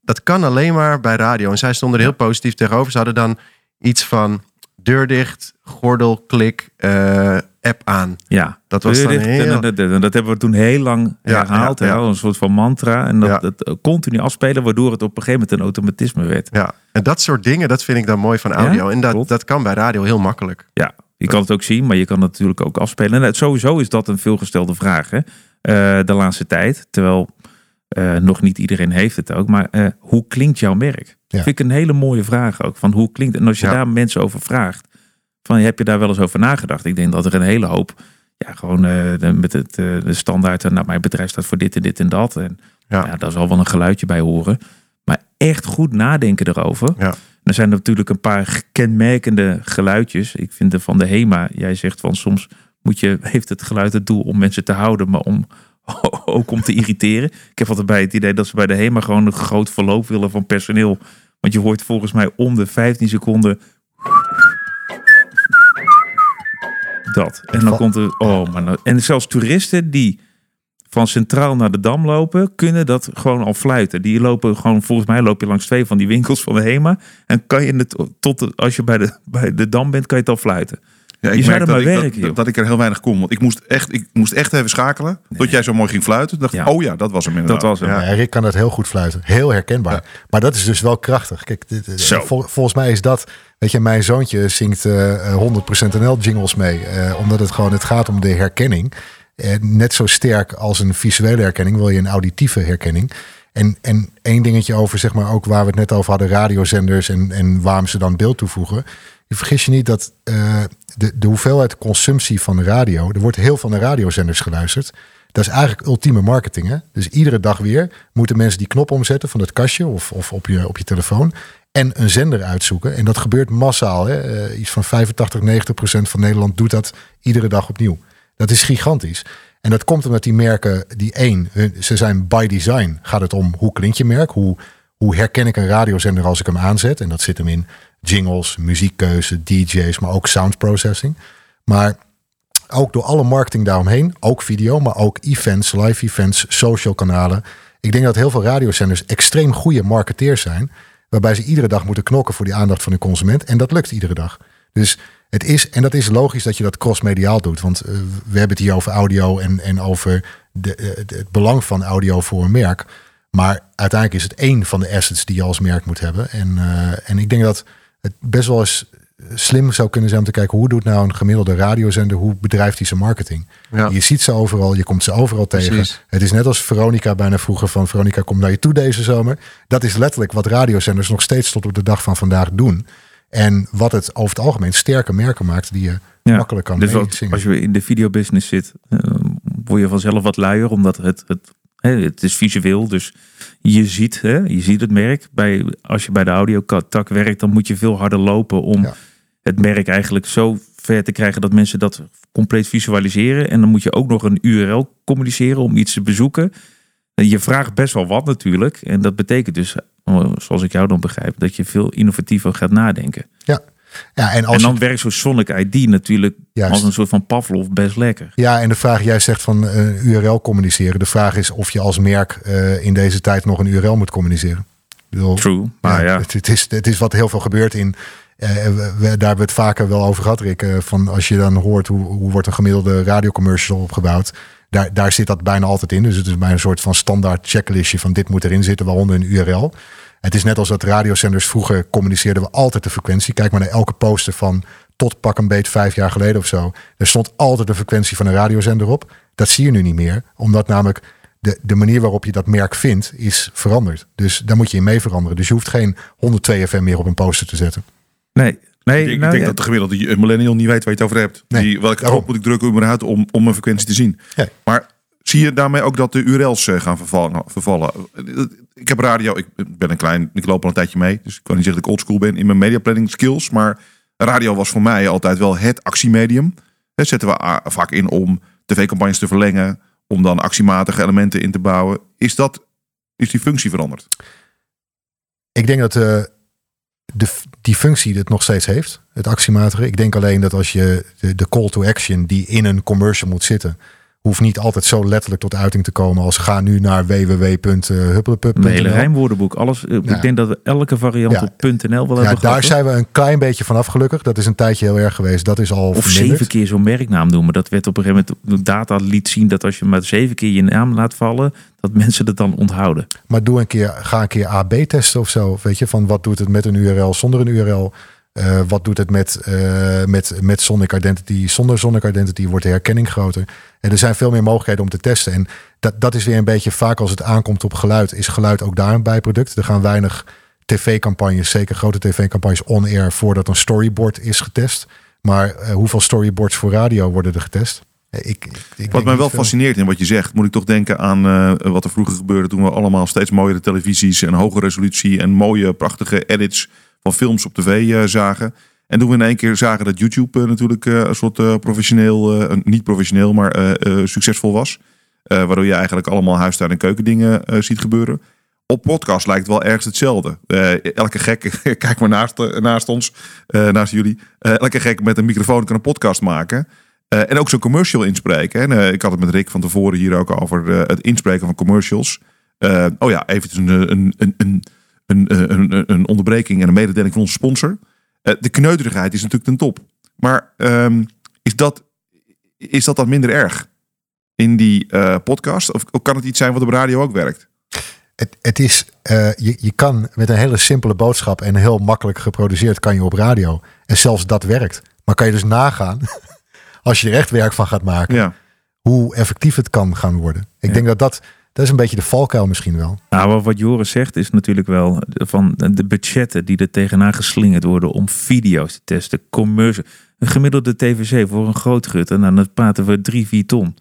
Dat kan alleen maar bij radio. En zij stonden er heel positief tegenover. Ze hadden dan iets van deur dicht, gordel, klik, eh, app aan. Ja, Dat was dan Dicht, heel... en dat, dat- dat hebben we toen heel lang herhaald. ja, ja. hè, Een soort van mantra. En dat, dat continu afspelen, waardoor het op een gegeven moment een automatisme werd. Ja, en dat soort dingen, dat vind ik dan mooi van audio. En dat, klopt. dat kan bij radio heel makkelijk. Ja, je kan het ook zien, maar je kan het natuurlijk ook afspelen. En het- sowieso is dat een veelgestelde vraag hè? eh, de laatste tijd. Terwijl eh, nog niet iedereen heeft het ook. Maar eh, hoe klinkt jouw merk? Ja. Vind ik een hele mooie vraag ook. Van hoe klinkt En als je Ja. daar mensen over vraagt, van heb je daar wel eens over nagedacht? Ik denk dat er een hele hoop, ja, gewoon eh, de, met het, de standaard, nou, mijn bedrijf staat voor dit en dit en dat. En Ja. ja. daar zal wel een geluidje bij horen. Maar echt goed nadenken erover. Ja. Er zijn natuurlijk een paar kenmerkende geluidjes. Ik vind de van de HEMA, jij zegt van soms moet je, heeft het geluid het doel om mensen te houden, maar om ook om te irriteren. Ik heb altijd bij het idee dat ze bij de HEMA gewoon een groot verloop willen van personeel. Want je hoort volgens mij om de 15 seconden dat. En dan komt er, oh man. nou- En zelfs toeristen die van Centraal naar de Dam lopen, kunnen dat gewoon al fluiten. Die lopen gewoon, volgens mij loop je langs twee van die winkels van de HEMA. En kan je het tot, als je bij de, bij de Dam bent, kan je het al fluiten. Ja, Je ik zou merk er dat, ik, werken, dat, joh. dat ik er heel weinig kon. Want ik moest echt, ik moest echt even schakelen. Tot jij zo mooi ging fluiten. Dacht, Ja. oh ja, dat was hem inderdaad. Dat was hem. Ja. Ja, Rick kan dat heel goed fluiten. Heel herkenbaar. Maar dat is dus wel krachtig. Kijk, dit, vol- volgens mij is dat... Weet je, mijn zoontje zingt eh, 100% NL jingles mee. eh, omdat het gewoon, het gaat om de herkenning. Eh, net zo sterk als een visuele herkenning wil je een auditieve herkenning. En, en één dingetje over, zeg maar, ook waar we het net over hadden, radiozenders en, en waarom ze dan beeld toevoegen. Vergis je niet dat eh, de, de hoeveelheid consumptie van de radio, er wordt heel veel naar radiozenders geluisterd. Dat is eigenlijk ultieme marketing. Hè? Dus iedere dag weer moeten mensen die knop omzetten van het kastje of, of op, je, op je telefoon. En een zender uitzoeken. En dat gebeurt massaal. Hè? Eh, iets van 85, 90 procent van Nederland doet dat iedere dag opnieuw. Dat is gigantisch. En dat komt omdat die merken, die één, ze zijn by design. Gaat het om hoe klinkt je merk? Hoe, hoe herken ik een radiozender als ik hem aanzet? En dat zit hem in jingles, muziekkeuze, DJ's, maar ook sound processing. Maar ook door alle marketing daaromheen, ook video, maar ook events, live events, social kanalen. Ik denk dat heel veel radiozenders extreem goede marketeers zijn, waarbij ze iedere dag moeten knokken voor die aandacht van de consument. En dat lukt iedere dag. Dus Het is, en dat is logisch dat je dat crossmediaal doet. Want eh, we hebben het hier over audio en, en over eh, de- het belang van audio voor een merk. Maar uiteindelijk is het één van de assets die je als merk moet hebben. En, eh, en ik denk dat het best wel eens slim zou kunnen zijn om te kijken hoe doet nou een gemiddelde radiozender, hoe bedrijft hij zijn marketing. Ja. Je ziet ze overal, je komt ze overal tegen. Precies. Het is net als Veronica bijna vroeger van Veronica komt naar je toe deze zomer. Dat is letterlijk wat radiozenders nog steeds tot op de dag van vandaag doen. En wat het over het algemeen sterke merken maakt die je Ja, makkelijk kan Dus wat, als je in de videobusiness zit, eh, word je vanzelf wat luier, omdat het, het, het is visueel. Dus je ziet, hè, je ziet het merk. Bij, als je bij de audiotak werkt, dan moet je veel harder lopen om Ja. het merk eigenlijk zo ver te krijgen dat mensen dat compleet visualiseren. En dan moet je ook nog een URL communiceren om iets te bezoeken. Je vraagt best wel wat natuurlijk. En dat betekent dus, eh, zoals ik jou dan begrijp, dat je veel innovatiever gaat nadenken. Ja, en als en dan werkt zo'n Sonic ID natuurlijk Juist. als een soort van Pavlov best lekker. Ja, en de vraag, jij zegt van eh, URL communiceren. De vraag is of je als merk eh, in deze tijd nog een URL moet communiceren. Bedoel, True, maar ja. Het, het is, het is wat heel veel gebeurt in. eh, we, daar hebben we het vaker wel over gehad, Rick. van als je dan hoort hoe, hoe wordt een gemiddelde radiocommercial opgebouwd. Daar, daar zit dat bijna altijd in. Dus het is bijna een soort van standaard checklistje van dit moet erin zitten, waaronder een URL. Het is net als dat radiozenders vroeger communiceerden we altijd de frequentie. Kijk maar naar elke poster van tot pak een beet vijf jaar geleden of zo. Er stond altijd de frequentie van een radiozender op. Dat zie je nu niet meer, omdat namelijk de, de manier waarop je dat merk vindt is veranderd. Dus daar moet je in mee veranderen. Dus je hoeft geen 102 FM meer op een poster te zetten. Nee, nee Ik, nou, denk ja, dat de gemiddelde millennial niet weet waar je het over hebt. Nee, die, welke knop moet ik drukken überhaupt om, om een frequentie te zien? Ja. Maar zie je daarmee ook dat de URL's eh, gaan vervallen? vervallen? Ik heb radio, ik ben een klein, ik loop al een tijdje mee. Dus ik kan niet zeggen dat ik oldschool ben in mijn media planning skills. Maar radio was voor mij altijd wel het actiemedium. Dat zetten we vaak in om tv-campagnes te verlengen. Om dan actiematige elementen in te bouwen. Is, dat, is die functie veranderd? Ik denk dat eh, de, die functie het nog steeds heeft, het actiematige. Ik denk alleen dat als je de, de call to action die in een commercial moet zitten, hoeft niet altijd zo letterlijk tot uiting te komen als ga nu naar www.huppelepup.nl. Mijn hele rijmwoordenboek, alles. eh, Ja. Ik denk dat we elke variant Ja. op .nl wel Ja, hebben daar gehad. zijn we een klein beetje vanaf gelukkig. Dat is een tijdje heel erg geweest. Dat is al Of verminderd. zeven keer zo'n merknaam noemen. Dat werd op een gegeven moment, de data liet zien dat als je maar zeven keer je naam laat vallen, dat mensen het dan onthouden. Maar doe een keer, ga een keer AB testen of zo. Weet je, van wat doet het met een URL zonder een URL? Eh, wat doet het met, eh, met, met Sonic Identity? Zonder Sonic Identity wordt de herkenning groter. En er zijn veel meer mogelijkheden om te testen. En dat, dat is weer een beetje vaak als het aankomt op geluid, is geluid ook daar een bijproduct. Er gaan weinig tv-campagnes, zeker grote tv-campagnes on-air, voordat een storyboard is getest. Maar eh, hoeveel storyboards voor radio worden er getest? Ik, ik, Wat mij wel veel. fascineert in wat je zegt, moet ik toch denken aan wat er vroeger gebeurde toen we allemaal steeds mooiere televisies en hoge resolutie en mooie, prachtige edits films op tv eh, zagen. En toen we in één keer zagen dat YouTube eh, natuurlijk eh, een soort professioneel, niet professioneel, maar succesvol was. Waardoor je eigenlijk allemaal huistuin- en keukendingen ziet gebeuren. Op podcast lijkt wel ergens hetzelfde. Elke gek, kijk maar naast, naast ons, naast jullie. Eh, elke gek met een microfoon kan een podcast maken. En ook zo'n commercial inspreken. En, ik had het met Rick van tevoren hier ook over het inspreken van commercials. Oh ja, even een, een, een, een, een, een, onderbreking en een mededeling van onze sponsor. Eh, de kneuterigheid is natuurlijk ten top. Maar ehm, is, dat, is dat dan minder erg in die eh, podcast? Of, of kan het iets zijn wat op radio ook werkt? Het, het is, eh, je, je kan met een hele simpele boodschap en heel makkelijk geproduceerd kan je op radio. En zelfs dat werkt. Maar kan je dus nagaan, als je er echt werk van gaat maken, Ja. hoe effectief het kan gaan worden. Ik Ja. denk dat dat, dat is een beetje de valkuil misschien wel. Nou, wat Joris zegt is natuurlijk wel van de budgetten die er tegenaan geslingerd worden om video's te testen, commercial. Een gemiddelde TVC voor een groot gut, en dan praten we drie, vier ton.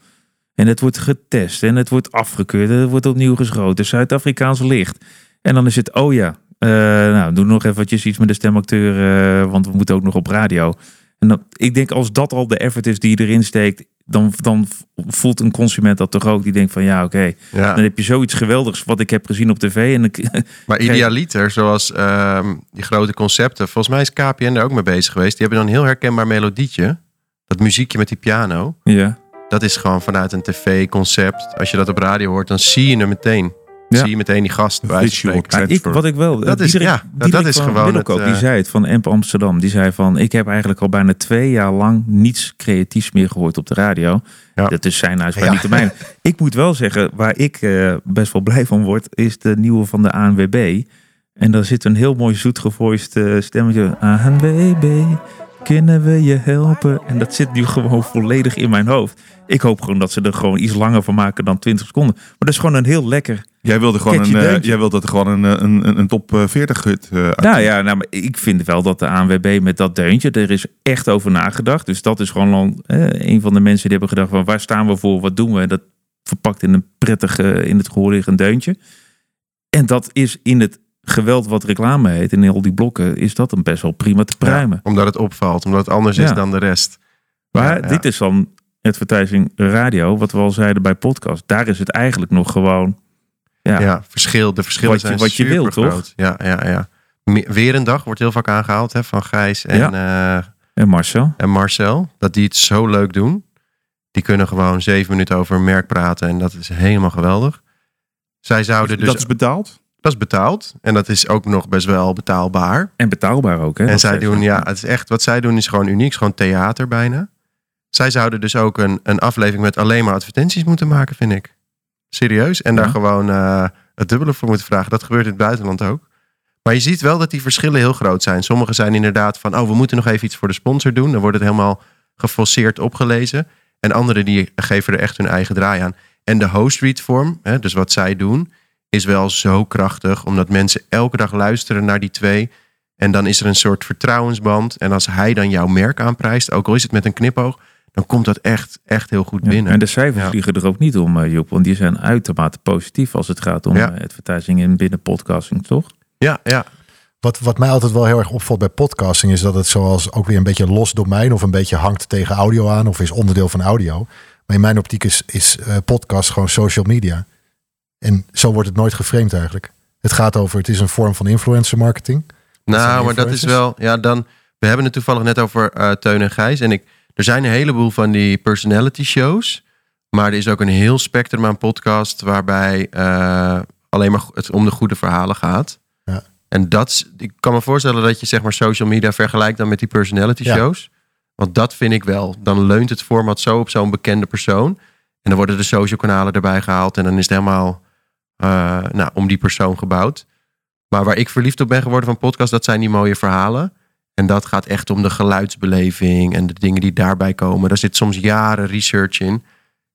En het wordt getest en het wordt afgekeurd en het wordt opnieuw geschoten. Zuid-Afrikaans licht. En dan is het, oh ja, eh, nou, doe nog eventjes iets met de stemacteur, eh, want we moeten ook nog op radio. En dan, ik denk als dat al de effort is die je erin steekt, dan, dan voelt een consument dat toch ook. Die denkt van ja, oké, Ja. dan heb je zoiets geweldigs wat ik heb gezien op tv. En ik, Maar idealiter, zoals ehm, die grote concepten. Volgens mij is KPN er ook mee bezig geweest. Die hebben dan een heel herkenbaar melodietje. Dat muziekje met die piano. ja. Dat is gewoon vanuit een tv-concept. Als je dat op radio hoort, dan zie je hem meteen. Ja. zie je meteen die gast Visual ik, wat ik wel. Dat is- Diederik- ja, dat- Diederik dat is gewoon Die eh, zei het van Amp Amsterdam. Die zei van: Ik heb eigenlijk al bijna twee jaar lang niets creatiefs meer gehoord op de radio. Ja. Dat is zijn uitspraak, Ja. niet de mijne. Ik moet wel zeggen, waar ik eh, best wel blij van word, is de nieuwe van de ANWB. En daar zit een heel mooi zoet gevoiced eh, stemmetje. ANWB, kunnen we je helpen? En dat zit nu gewoon volledig in mijn hoofd. Ik hoop gewoon dat ze er gewoon iets langer van maken dan 20 seconden. Maar dat is gewoon een heel lekker Jij wilde gewoon een, eh, jij wilde er gewoon een, eh, een, een, een top eh, 40 hut eh, uit. Nou ja, nou, maar ik vind wel dat de ANWB met dat deuntje, er is echt over nagedacht. Dus dat is gewoon al, eh, een van de mensen die hebben gedacht van waar staan we voor, wat doen we? En dat verpakt in een prettig, in het gehoor liggend deuntje. En dat is in het geweld wat reclame heet, in al die blokken, is dat een best wel prima te pruimen. Ja, omdat het opvalt, omdat het anders Ja. is dan de rest. Maar Ja, ja. dit is dan advertising radio, wat we al zeiden bij podcast. Daar is het eigenlijk nog gewoon, ja, Ja, verschil, de verschillen Wat je- zijn wat je wil, supergroot. Ja, ja, ja. Weer een dag wordt heel vaak aangehaald hè, van Gijs en, eh, en Marcel. en Marcel. Dat die het zo leuk doen. Die kunnen gewoon zeven minuten over een merk praten en dat is helemaal geweldig. Zij zouden dus, dat is betaald. dat is betaald en dat is ook nog best wel betaalbaar. En betaalbaar ook. Hè, En zij doen, ja, het is echt, wat zij doen is gewoon uniek, is gewoon theater bijna. Zij zouden dus ook een, een aflevering met alleen maar advertenties moeten maken, vind ik. Serieus. En daar gewoon eh, het dubbele voor moeten vragen. Dat gebeurt in het buitenland ook. Maar je ziet wel dat die verschillen heel groot zijn. Sommige zijn inderdaad van, oh, we moeten nog even iets voor de sponsor doen. Dan wordt het helemaal geforceerd opgelezen. En anderen die geven er echt hun eigen draai aan. En de host read vorm, hè, dus wat zij doen, is wel zo krachtig. Omdat mensen elke dag luisteren naar die twee. En dan is er een soort vertrouwensband. En als hij dan jouw merk aanprijst, ook al is het met een knipoog, dan komt dat echt, echt heel goed Ja, binnen. En de cijfers Ja. vliegen er ook niet om, eh, Joep. Want die zijn uitermate positief als het gaat om Ja. eh, advertising in binnen podcasting, toch? Ja, ja. Wat, wat mij altijd wel heel erg opvalt bij podcasting is dat het zoals ook weer een beetje los domein of een beetje hangt tegen audio aan of is onderdeel van audio. Maar in mijn optiek is, is eh, podcast gewoon social media. En zo wordt het nooit geframed eigenlijk. Het gaat over, het is een vorm van influencer marketing. Nou, maar dat is wel. Ja, dan. We hebben het toevallig net over eh, Teun en Gijs. En ik, er zijn een heleboel van die personality shows. Maar er is ook een heel spectrum aan podcast waarbij eh, alleen maar het om de goede verhalen gaat. Ja. En dat ik kan me voorstellen dat je zeg maar social media vergelijkt dan met die personality Ja. shows. Want dat vind ik wel. Dan leunt het format zo op zo'n bekende persoon. En dan worden de social kanalen erbij gehaald. En dan is het helemaal eh, nou, om die persoon gebouwd. Maar waar ik verliefd op ben geworden van podcast, dat zijn die mooie verhalen. En dat gaat echt om de geluidsbeleving en de dingen die daarbij komen. Daar zit soms jaren research in.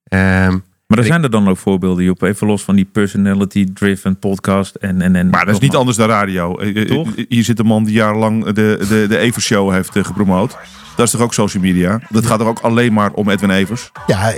Ehm, Maar er Ik- zijn er dan ook voorbeelden, Joep. Even los van die personality-driven podcast. En, en, en, Maar dat is niet anders dan radio. Eh, eh, Toch? Hier zit een man die jarenlang de, de, de Evers Show heeft eh, gepromoot. Dat is toch ook social media? Dat gaat toch ook alleen maar om Edwin Evers? Ja,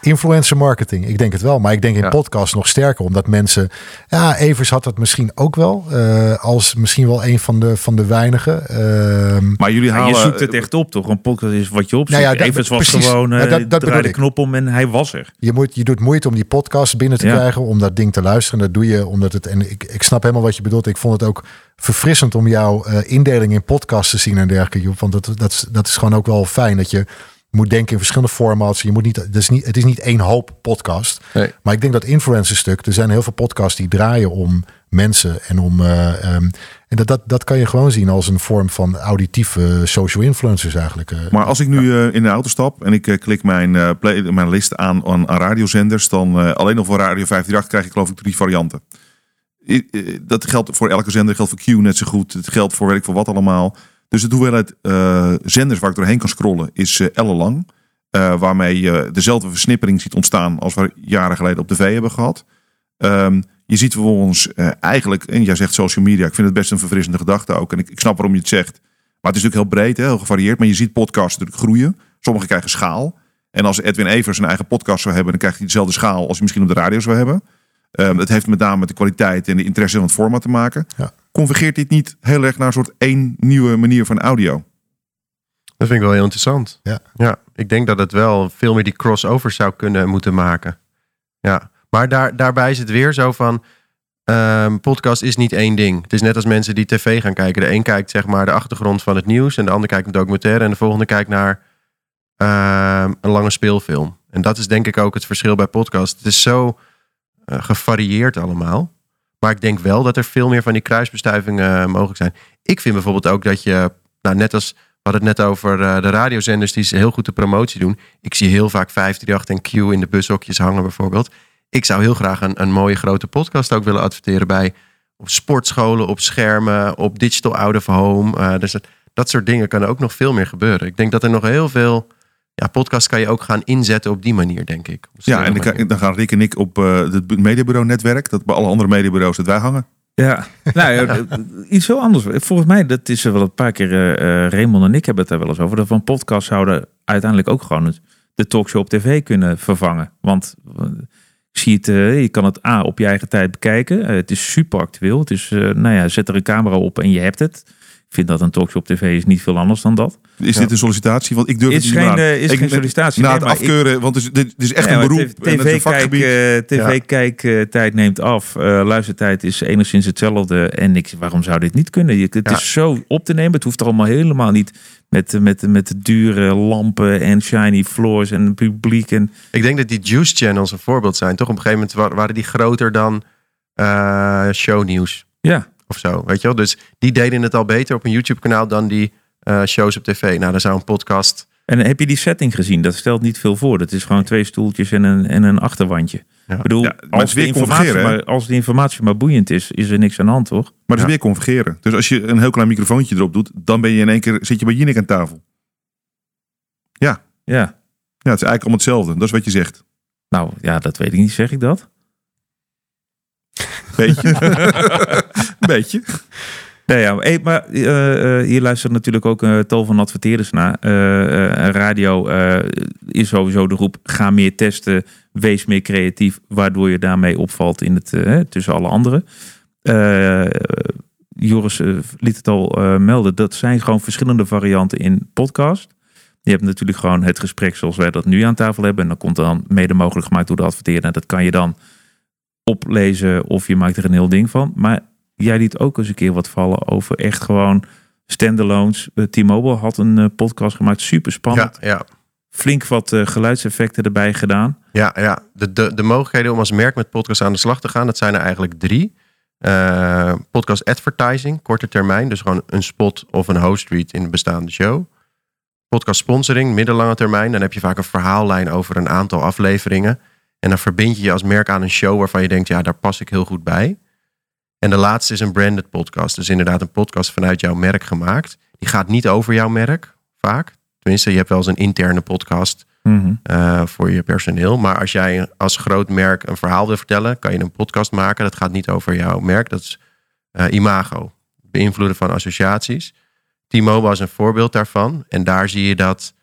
influencer marketing. Ik denk het wel. Maar ik denk in Ja. podcast nog sterker. Omdat mensen... Ja, Evers had dat misschien ook wel. eh, als misschien wel een van de, van de weinigen. Ehm, Maar jullie Ja, halen... je zoekt het echt op, toch? Een podcast is wat je opzoekt. Nou ja, dat- Evans was precies. gewoon, eh Ja, dat- dat draai de knop om en hij was er. je, moet, je doet moeite om die podcast binnen te Ja. krijgen. Om dat ding te luisteren. En dat doe je omdat het... En ik, ik snap helemaal wat je bedoelt. Ik vond het ook verfrissend om jouw eh, indeling in podcasts te zien en dergelijke. Want dat, dat, is- dat is gewoon ook wel fijn. Dat je moet denken in verschillende formats. Je moet niet, het, is niet, het is niet één hoop podcast. Nee. Maar ik denk dat influencer stuk. Er zijn heel veel podcasts die draaien om mensen. En, om, eh, ehm, en dat, dat, dat kan je gewoon zien als een vorm van auditieve social influencers eigenlijk. eh. Maar als ik nu eh, in de auto stap en ik klik mijn, play, mijn list aan, aan, aan radiozenders, dan alleen nog voor Radio 538 krijg ik geloof ik drie varianten. Dat geldt voor elke zender, geldt voor Q net zo goed. Het geldt voor weet ik voor wat allemaal. Dus de hoeveelheid eh, zenders waar ik doorheen kan scrollen is eh ellenlang. Waarmee je dezelfde versnippering ziet ontstaan als we jaren geleden op tv hebben gehad. Ehm, je ziet vervolgens eh, eigenlijk, en jij zegt social media, ik vind het best een verfrissende gedachte ook. En ik, ik snap waarom je het zegt. Maar het is natuurlijk heel breed, hè, heel gevarieerd. Maar je ziet podcasts natuurlijk groeien. Sommigen krijgen schaal. En als Edwin Evers een eigen podcast zou hebben, dan krijgt hij dezelfde schaal als hij misschien op de radio zou hebben. Ehm, het heeft met name met de kwaliteit en de interesse van het format te maken. Ja. Convergeert dit niet heel erg naar een soort één nieuwe manier van audio? Dat vind ik wel heel interessant. Ja. ja, ik denk dat het wel veel meer die crossovers zou kunnen moeten maken. Ja, maar daar, daarbij is het weer zo van. ehm, podcast is niet één ding. Het is net als mensen die tv gaan kijken. De een kijkt zeg maar de achtergrond van het nieuws. En de ander kijkt een documentaire. En de volgende kijkt naar ehm, een lange speelfilm. En dat is denk ik ook het verschil bij podcast. Het is zo eh, gevarieerd allemaal. Maar ik denk wel dat er veel meer van die kruisbestuivingen eh, mogelijk zijn. Ik vind bijvoorbeeld ook dat je, nou, net als we hadden het net over eh, de radiozenders die heel goed de promotie doen. Ik zie heel vaak 538 en Q in de bushokjes hangen bijvoorbeeld. Ik zou heel graag een, een mooie grote podcast ook willen adverteren bij op sportscholen, op schermen, op digital out of home. Eh, dus dat, dat soort dingen kan er ook nog veel meer gebeuren. Ik denk dat er nog heel veel ja, podcast kan je ook gaan inzetten op die manier, denk ik. Ja, en dan, gaan Rick en ik op eh, het mediabureau netwerk. Dat bij alle andere mediabureaus dat wij hangen. Ja, nou ja, iets heel anders. Volgens mij, dat is er wel een paar keer, eh eh, Raymond en ik hebben het daar wel eens over. Dat we een podcast zouden uiteindelijk ook gewoon het- de talkshow op tv kunnen vervangen. Want eh, zie het, eh, je kan het A op je eigen tijd bekijken. Eh, het is super actueel. Het is, eh, nou ja, zet er een camera op en je hebt het. Ik vind dat een talkshow op tv is niet veel anders dan dat. Is Ja. dit een sollicitatie? Want ik durf Is het niet geen, eh, is Ik- geen sollicitatie. Na Nee, het ik- afkeuren, want het is, dit is echt een beroep. t- en het is een TV-kijk, vakgebied. eh, Ja. TV-kijktijd neemt af. Eh, luistertijd is enigszins hetzelfde. En ik, waarom zou dit niet kunnen? Je- Het Ja. is zo op te nemen. Het hoeft er allemaal helemaal niet met, met, met de dure lampen en shiny floors en publiek. En, Ik denk dat die Juice Channels een voorbeeld zijn. Toch op een gegeven moment wa- waren die groter dan eh, shownieuws ja, of zo. Weet je wel? Dus die deden het al beter op een YouTube kanaal dan die eh, shows op tv. Nou, dan zou een podcast... en heb je die setting gezien? Dat stelt niet veel voor. Dat is gewoon twee stoeltjes en een, en een achterwandje. Ja. Ik bedoel, Ja, als, de informatie maar, als de informatie maar boeiend is, is er niks aan de hand, toch? Maar het is Ja. weer convergeren. Dus als je een heel klein microfoontje erop doet, dan ben je in één keer zit je bij Jinek aan tafel. Ja. Ja, het is eigenlijk allemaal hetzelfde. Dat is wat je zegt. Nou ja, dat weet ik niet. Zeg ik dat? Beetje. Beetje. Ja, ja hey, maar eh, eh, hier luistert natuurlijk ook een tal van adverteerders naar. Eh, eh, radio eh, is sowieso de roep: ga meer testen, wees meer creatief, waardoor je daarmee opvalt in het, eh, tussen alle anderen. Eh, Joris eh, liet het al eh, melden, dat zijn gewoon verschillende varianten in podcast. Je hebt natuurlijk gewoon het gesprek zoals wij dat nu aan tafel hebben. En dan komt dan mede mogelijk gemaakt door de adverteerder. Dat kan je dan oplezen of je maakt er een heel ding van. Maar jij liet ook eens een keer wat vallen over echt gewoon standalones. Eh, T-Mobile had een eh, podcast gemaakt, super spannend. Ja, ja. Flink wat eh, geluidseffecten erbij gedaan. Ja, ja. De, de, de mogelijkheden om als merk met podcast aan de slag te gaan, dat zijn er eigenlijk drie. Podcast advertising, korte termijn. Dus gewoon een spot of een host read in de bestaande show. Podcast sponsoring, middellange termijn. Dan heb je vaak een verhaallijn over een aantal afleveringen. En dan verbind je je als merk aan een show waarvan je denkt, ja, daar pas ik heel goed bij. En de laatste is een branded podcast. Dus inderdaad een podcast vanuit jouw merk gemaakt. Die gaat niet over jouw merk, vaak. Tenminste, je hebt wel eens een interne podcast Mhm. eh, voor je personeel. Maar als jij als groot merk een verhaal wil vertellen, kan je een podcast maken. Dat gaat niet over jouw merk. Dat is eh, imago. Beïnvloeden van associaties. T-Mobile is een voorbeeld daarvan. En daar zie je dat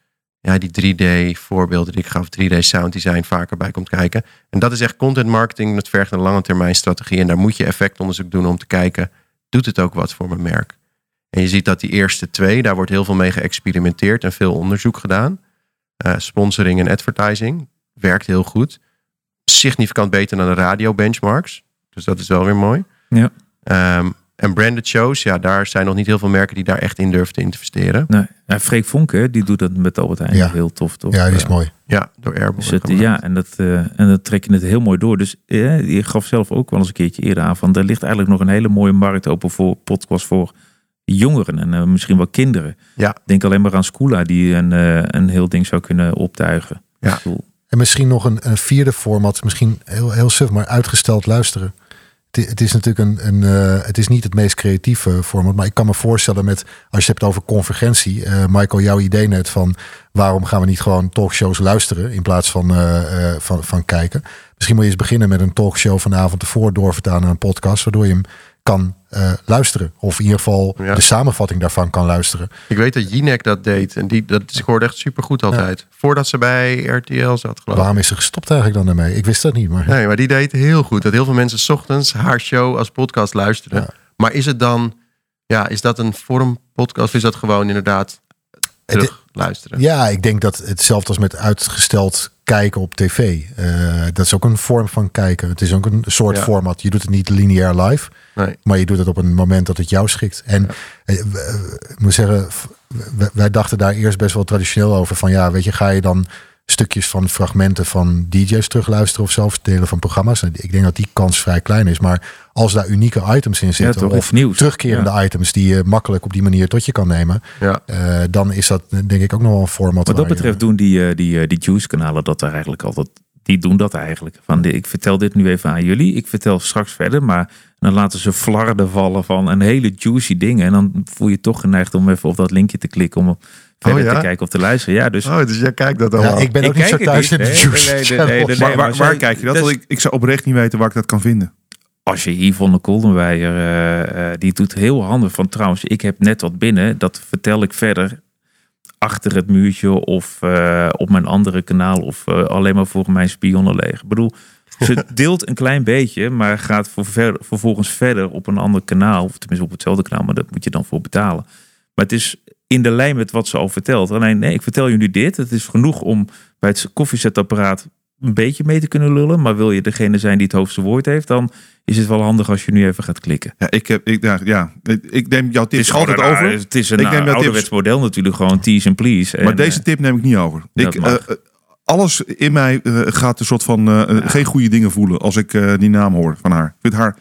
ja, die 3D voorbeelden die ik gaf, 3D sound design vaker bij komt kijken. En dat is echt content marketing. Dat vergt een lange termijn strategie. En daar moet je effectonderzoek doen om te kijken, doet het ook wat voor mijn merk? En je ziet dat die eerste twee, daar wordt heel veel mee geëxperimenteerd en veel onderzoek gedaan. Eh, sponsoring en advertising werkt heel goed. Significant beter dan de radio benchmarks. Dus dat is wel weer mooi. Ja. Ehm, en branded shows, ja, daar zijn nog niet heel veel merken die daar echt in durven te investeren. Nee. Ja, Freek Vonk, die doet dat met Albert Heijn Ja. heel tof. toch? Ja, die is mooi. Ja, door Airborne. Dus het, ja, en dat, eh, en dat trek je het heel mooi door. Dus eh, je gaf zelf ook wel eens een keertje eerder aan van er ligt eigenlijk nog een hele mooie markt open voor podcast voor jongeren en eh, misschien wel kinderen. Ja. Denk alleen maar aan Scoola die een, eh, een heel ding zou kunnen optuigen. Ja. En misschien nog een, een vierde format, misschien heel, heel suf, maar uitgesteld luisteren. Het, is natuurlijk een, een eh, het is niet het meest creatieve format, maar ik kan me voorstellen met, als je het hebt over convergentie, eh, Michael, jouw idee net van waarom gaan we niet gewoon talkshows luisteren in plaats van, eh, van, van kijken. Misschien moet je eens beginnen met een talkshow vanavond ervoor doorvertalen naar een podcast, waardoor je hem kan eh, luisteren. Of in ieder geval Ja. de samenvatting daarvan kan luisteren. Ik weet dat Jinek dat deed. En die, dat scoorde echt supergoed altijd. Voordat ze bij RTL zat, geloof ik. Waarom is ze gestopt eigenlijk dan daarmee? Ik wist dat niet, maar... Nee, maar die deed heel goed. Dat heel veel mensen 's ochtends haar show als podcast luisteren. Ja. Maar is het dan, ja, is dat een vorm podcast? Of is dat gewoon inderdaad terug luisteren? Ja, ik denk dat hetzelfde als met uitgesteld kijken op tv. eh, dat is ook een vorm van kijken. Het is ook een soort Ja. format. Je doet het niet lineair live, Nee. maar je doet het op een moment dat het jou schikt. En eh, eh, ik moet zeggen, wij dachten daar eerst best wel traditioneel over. Van ja, weet je, ga je dan stukjes van fragmenten van DJ's terugluisteren of zelf delen van programma's. Ik denk dat die kans vrij klein is. Maar als daar unieke items in zitten, toch, of, nieuws. terugkerende items die je makkelijk op die manier tot je kan nemen, Ja. eh, dan is dat denk ik ook nog wel een format. Wat dat je- betreft doen die, eh, die, eh, die Juice-kanalen dat er eigenlijk altijd. Die doen dat eigenlijk. Van, de- ik vertel dit nu even aan jullie. Ik vertel straks verder. Maar dan laten ze flarden vallen van een hele juicy ding. En dan voel je toch geneigd om even op dat linkje te klikken. Om verder ja? te kijken of te luisteren. Ja, dus Oh, dus jij kijkt dat Ja, allemaal. ik ben ook niet zo thuis in de Nee, Juice nee, nee, channels. nee, nee, waar, waar, kijk je dat? Want ik, ik zou oprecht niet weten waar ik dat kan vinden. als je Yvonne Koldenweijer, eh, eh, die doet heel handig van trouwens, ik heb net wat binnen, dat vertel ik verder achter het muurtje of eh, op mijn andere kanaal of eh, alleen maar voor mijn spionnen leeg. Ik bedoel, ze deelt een klein beetje, maar gaat voor ver- vervolgens verder op een ander kanaal, of tenminste op hetzelfde kanaal, maar dat moet je dan voor betalen. Maar het is in de lijn met wat ze al vertelt. Alleen, nee, ik vertel jullie dit. Het is genoeg om bij het koffiezetapparaat een beetje mee te kunnen lullen. Maar wil je degene zijn die het hoogste woord heeft, dan is het wel handig als je nu even gaat klikken. Ja, ik, heb, ik, ja, ja, ik neem jouw tips gewoon altijd een, over. Het is een Ik neem ouderwets model natuurlijk, gewoon tease and please. Maar En, deze eh, tip neem ik niet over. Ik, eh, eh, alles in mij gaat een soort van geen goede dingen voelen als ik die naam hoor van haar. Ik vind haar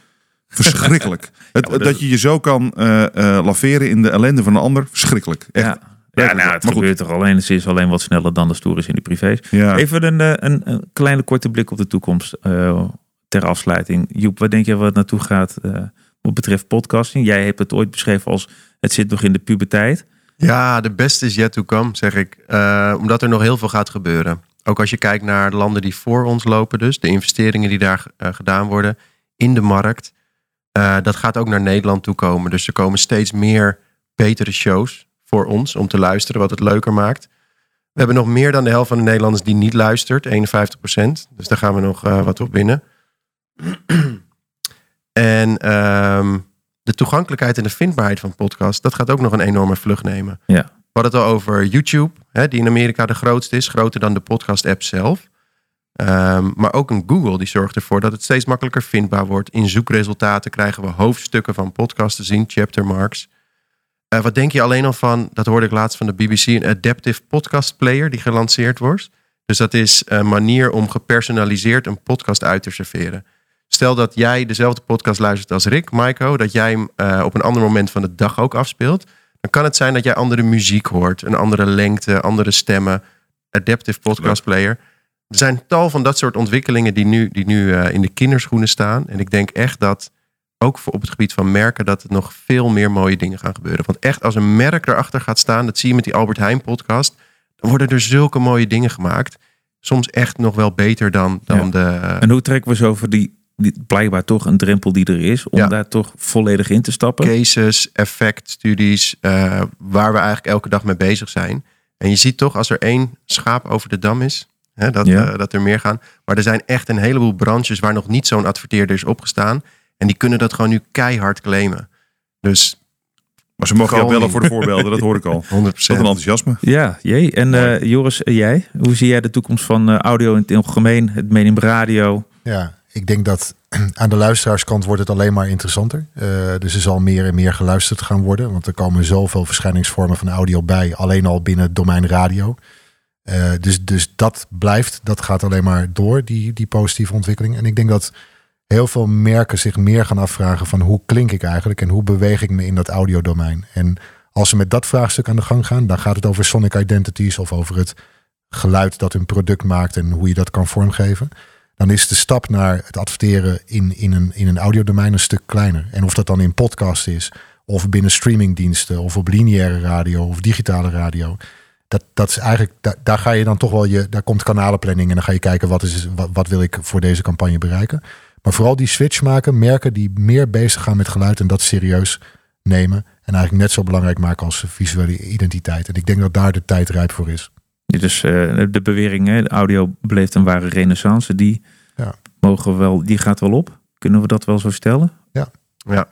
verschrikkelijk. Het, dat- dat je je zo kan eh, eh, laveren in de ellende van een ander, verschrikkelijk. Echt. ja. Ja, nou, het Maar goed. gebeurt er alleen. Ze is alleen wat sneller dan de stoer is in de privés. Ja. Even een, eh, een, een kleine korte blik op de toekomst eh, ter afsluiting. Joep, wat denk je waar het naartoe gaat eh, wat betreft podcasting? Jij hebt het ooit beschreven als het zit nog in de puberteit. Ja, de beste is yet to come, zeg ik. Eh, omdat er nog heel veel gaat gebeuren. Ook als je kijkt naar de landen die voor ons lopen, dus de investeringen die daar eh, gedaan worden in de markt. Eh, dat gaat ook naar Nederland toe komen. Dus er komen steeds meer betere shows voor ons om te luisteren, wat het leuker maakt. We hebben nog meer dan de helft van de Nederlanders die niet luistert, 51% Dus daar gaan we nog eh, wat op winnen. en ehm, de toegankelijkheid en de vindbaarheid van podcasts, dat gaat ook nog een enorme vlucht nemen. Ja. We hadden het al over YouTube, hè, die in Amerika de grootste is, groter dan de podcast-app zelf. Ehm, maar ook een Google die zorgt ervoor dat het steeds makkelijker vindbaar wordt. In zoekresultaten krijgen we hoofdstukken van podcasts te zien, chapter marks. Eh, wat denk je alleen al van, dat hoorde ik laatst van de BBC, een Adaptive Podcast Player die gelanceerd wordt. Dus dat is een manier om gepersonaliseerd een podcast uit te serveren. Stel dat jij dezelfde podcast luistert als Rick, Maiko, dat jij hem eh, op een ander moment van de dag ook afspeelt. Dan kan het zijn dat jij andere muziek hoort, een andere lengte, andere stemmen. Adaptive Podcast Player. Er zijn tal van dat soort ontwikkelingen die nu, die nu eh, in de kinderschoenen staan. En ik denk echt dat, ook voor op het gebied van merken, dat er nog veel meer mooie dingen gaan gebeuren. Want echt, als een merk erachter gaat staan, dat zie je met die Albert Heijn podcast, dan worden er zulke mooie dingen gemaakt. Soms echt nog wel beter dan, dan Ja. de... En hoe trekken we zo over die, die blijkbaar toch een drempel die er is, om Ja. daar toch volledig in te stappen? cases, effectstudies, eh waar we eigenlijk elke dag mee bezig zijn. En je ziet toch, als er één schaap over de dam is, hè, dat, Ja. eh, dat er meer gaan. Maar er zijn echt een heleboel branches waar nog niet zo'n adverteerder is opgestaan. En die kunnen dat gewoon nu keihard claimen. Dus Maar ze mogen jou Gewoon bellen voor de voorbeelden, dat hoor ik al. 100 Wat een enthousiasme. Ja, jee. En eh, Joris, jij? Hoe zie jij de toekomst van eh, audio in het algemeen, het medium radio? Ja, ik denk dat aan de luisteraarskant wordt het alleen maar interessanter. Eh, dus er zal meer en meer geluisterd gaan worden. Want er komen zoveel verschijningsvormen van audio bij. Alleen al binnen het domein radio. Eh, dus, dus dat blijft. Dat gaat alleen maar door, die, die positieve ontwikkeling. En ik denk dat heel veel merken zich meer gaan afvragen van hoe klink ik eigenlijk en hoe beweeg ik me in dat audiodomein. En als ze met dat vraagstuk aan de gang gaan, dan gaat het over sonic identities of over het geluid dat een product maakt en hoe je dat kan vormgeven dan is de stap naar het adverteren in, in, een, in een audiodomein een stuk kleiner. En of dat dan in podcast is, of binnen streamingdiensten, of op lineaire radio, of digitale radio. Dat, dat is eigenlijk, daar, daar ga je dan toch wel je, daar komt kanalenplanning en dan ga je kijken wat, is, wat, wat wil ik voor deze campagne bereiken. Maar vooral die switch maken, merken die meer bezig gaan met geluid en dat serieus nemen. En eigenlijk net zo belangrijk maken als visuele identiteit. En ik denk dat daar de tijd rijp voor is. Dus eh, de bewering, hè, de audio beleeft een ware renaissance. Die, Ja. mogen we wel, die gaat wel op. Kunnen we dat wel zo stellen? Ja.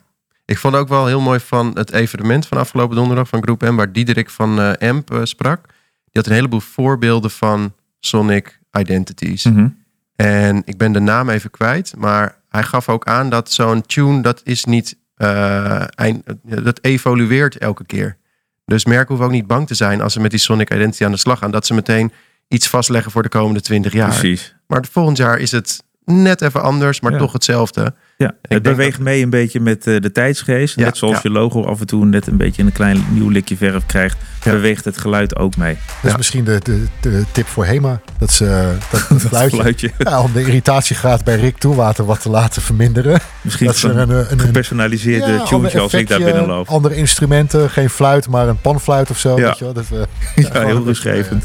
Ik vond ook wel heel mooi van het evenement van afgelopen donderdag van Groep M, waar Diederik van eh AMP eh, sprak. Die had een heleboel voorbeelden van Sonic Identities. Mhm. En ik ben de naam even kwijt, maar hij gaf ook aan dat zo'n tune, dat is niet, eh, eind, dat evolueert elke keer. Dus merken hoeven ook niet bang te zijn als ze met die Sonic Identity aan de slag gaan, dat ze meteen iets vastleggen voor de komende 20 jaar. Precies. Maar volgend jaar is het net even anders, maar Ja. toch hetzelfde. Ja, het dat- beweegt mee een beetje met eh, de tijdsgeest. Ja, net zoals ja. je logo af en toe net een beetje een klein nieuw likje verf krijgt, Ja. beweegt het geluid ook mee. Dat is Ja. misschien de, de, de tip voor Hema. Dat ze dat, dat fluitje, Fluitje. ja, om de irritatiegraad bij Rick Toewater wat te laten verminderen. Misschien dat ze een een, een, een gepersonaliseerde ja, ander als ik daar effectje, binnen loop. Andere instrumenten, geen fluit, maar een panfluit of zo. Ja. Weet je wel? Dat, eh, Ja, heel rustgevend.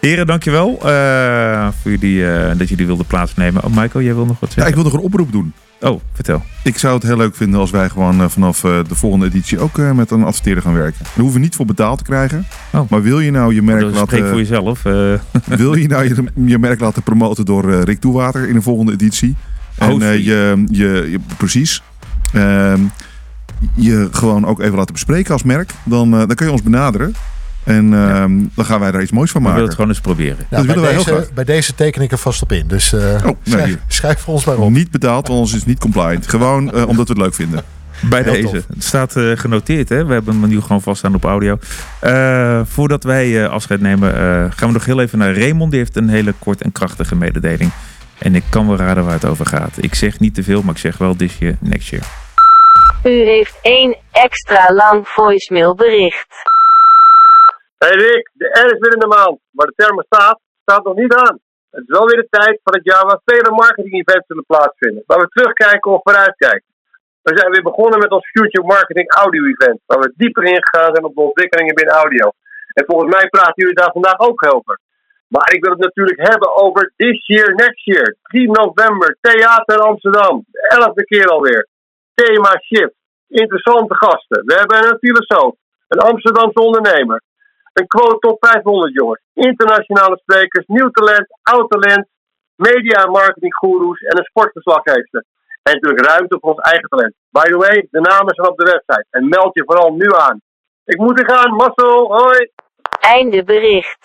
Heren, dankjewel uh, voor jullie, uh, dat jullie wilden plaatsnemen. Oh, Michael, jij wil nog wat Ja, zeggen? ik wil nog een oproep doen. Oh, vertel. Ik zou het heel leuk vinden als wij gewoon eh, vanaf eh, de volgende editie ook eh, met een adverteerder gaan werken. Daar hoeven we niet voor betaald te krijgen. Oh. Maar wil je nou je merk Dat spreek laten, voor jezelf. wil je, nou je, je merk laten promoten door Rick Toewater in de volgende editie? En Oh, sweet. je, je, je, precies. Ehm, je gewoon ook even laten bespreken als merk. Dan, dan kun je ons benaderen. En ehm, dan gaan wij daar iets moois van we willen maken. het gewoon eens proberen. Nou, Dat willen bij, heel deze, graag. bij deze teken ik er vast op in. Dus eh, Oh, nou schrijf, voor ons maar op. Niet betaald, want anders is niet compliant. Gewoon eh, omdat we het leuk vinden. Bij Heel deze. tof. Het staat eh, genoteerd, hè? We hebben hem nu gewoon vaststaan op audio. Eh, voordat wij eh, afscheid nemen, eh, gaan we nog heel even naar Raymond. Die heeft een hele kort en krachtige mededeling. En ik kan wel raden waar het over gaat. Ik zeg niet te veel, maar ik zeg wel this year, next year. U heeft één extra lang voicemailbericht. Hey Rick, de R is weer in de maand, maar de thermostaat staat nog niet aan. Het is wel weer de tijd van het jaar waar vele marketing events zullen plaatsvinden. Waar we terugkijken of vooruitkijken. We zijn weer begonnen met ons Future Marketing Audio Event. Waar we dieper ingegaan zijn op de ontwikkelingen binnen audio. En volgens mij praten jullie daar vandaag ook over. Maar ik wil het natuurlijk hebben over This Year, Next Year. 3 november, Theater Amsterdam. De elfde keer alweer. Thema Shift. Interessante gasten. We hebben een filosoof. Een Amsterdamse ondernemer. Een quote top 500 jongens. Internationale sprekers, nieuw talent, oud talent, media en marketing goeroes en een sportverslaggever. En natuurlijk ruimte voor ons eigen talent. By the way, de namen zijn op de website. En meld je vooral nu aan. Ik moet er gaan, Marcel, hoi! Einde bericht.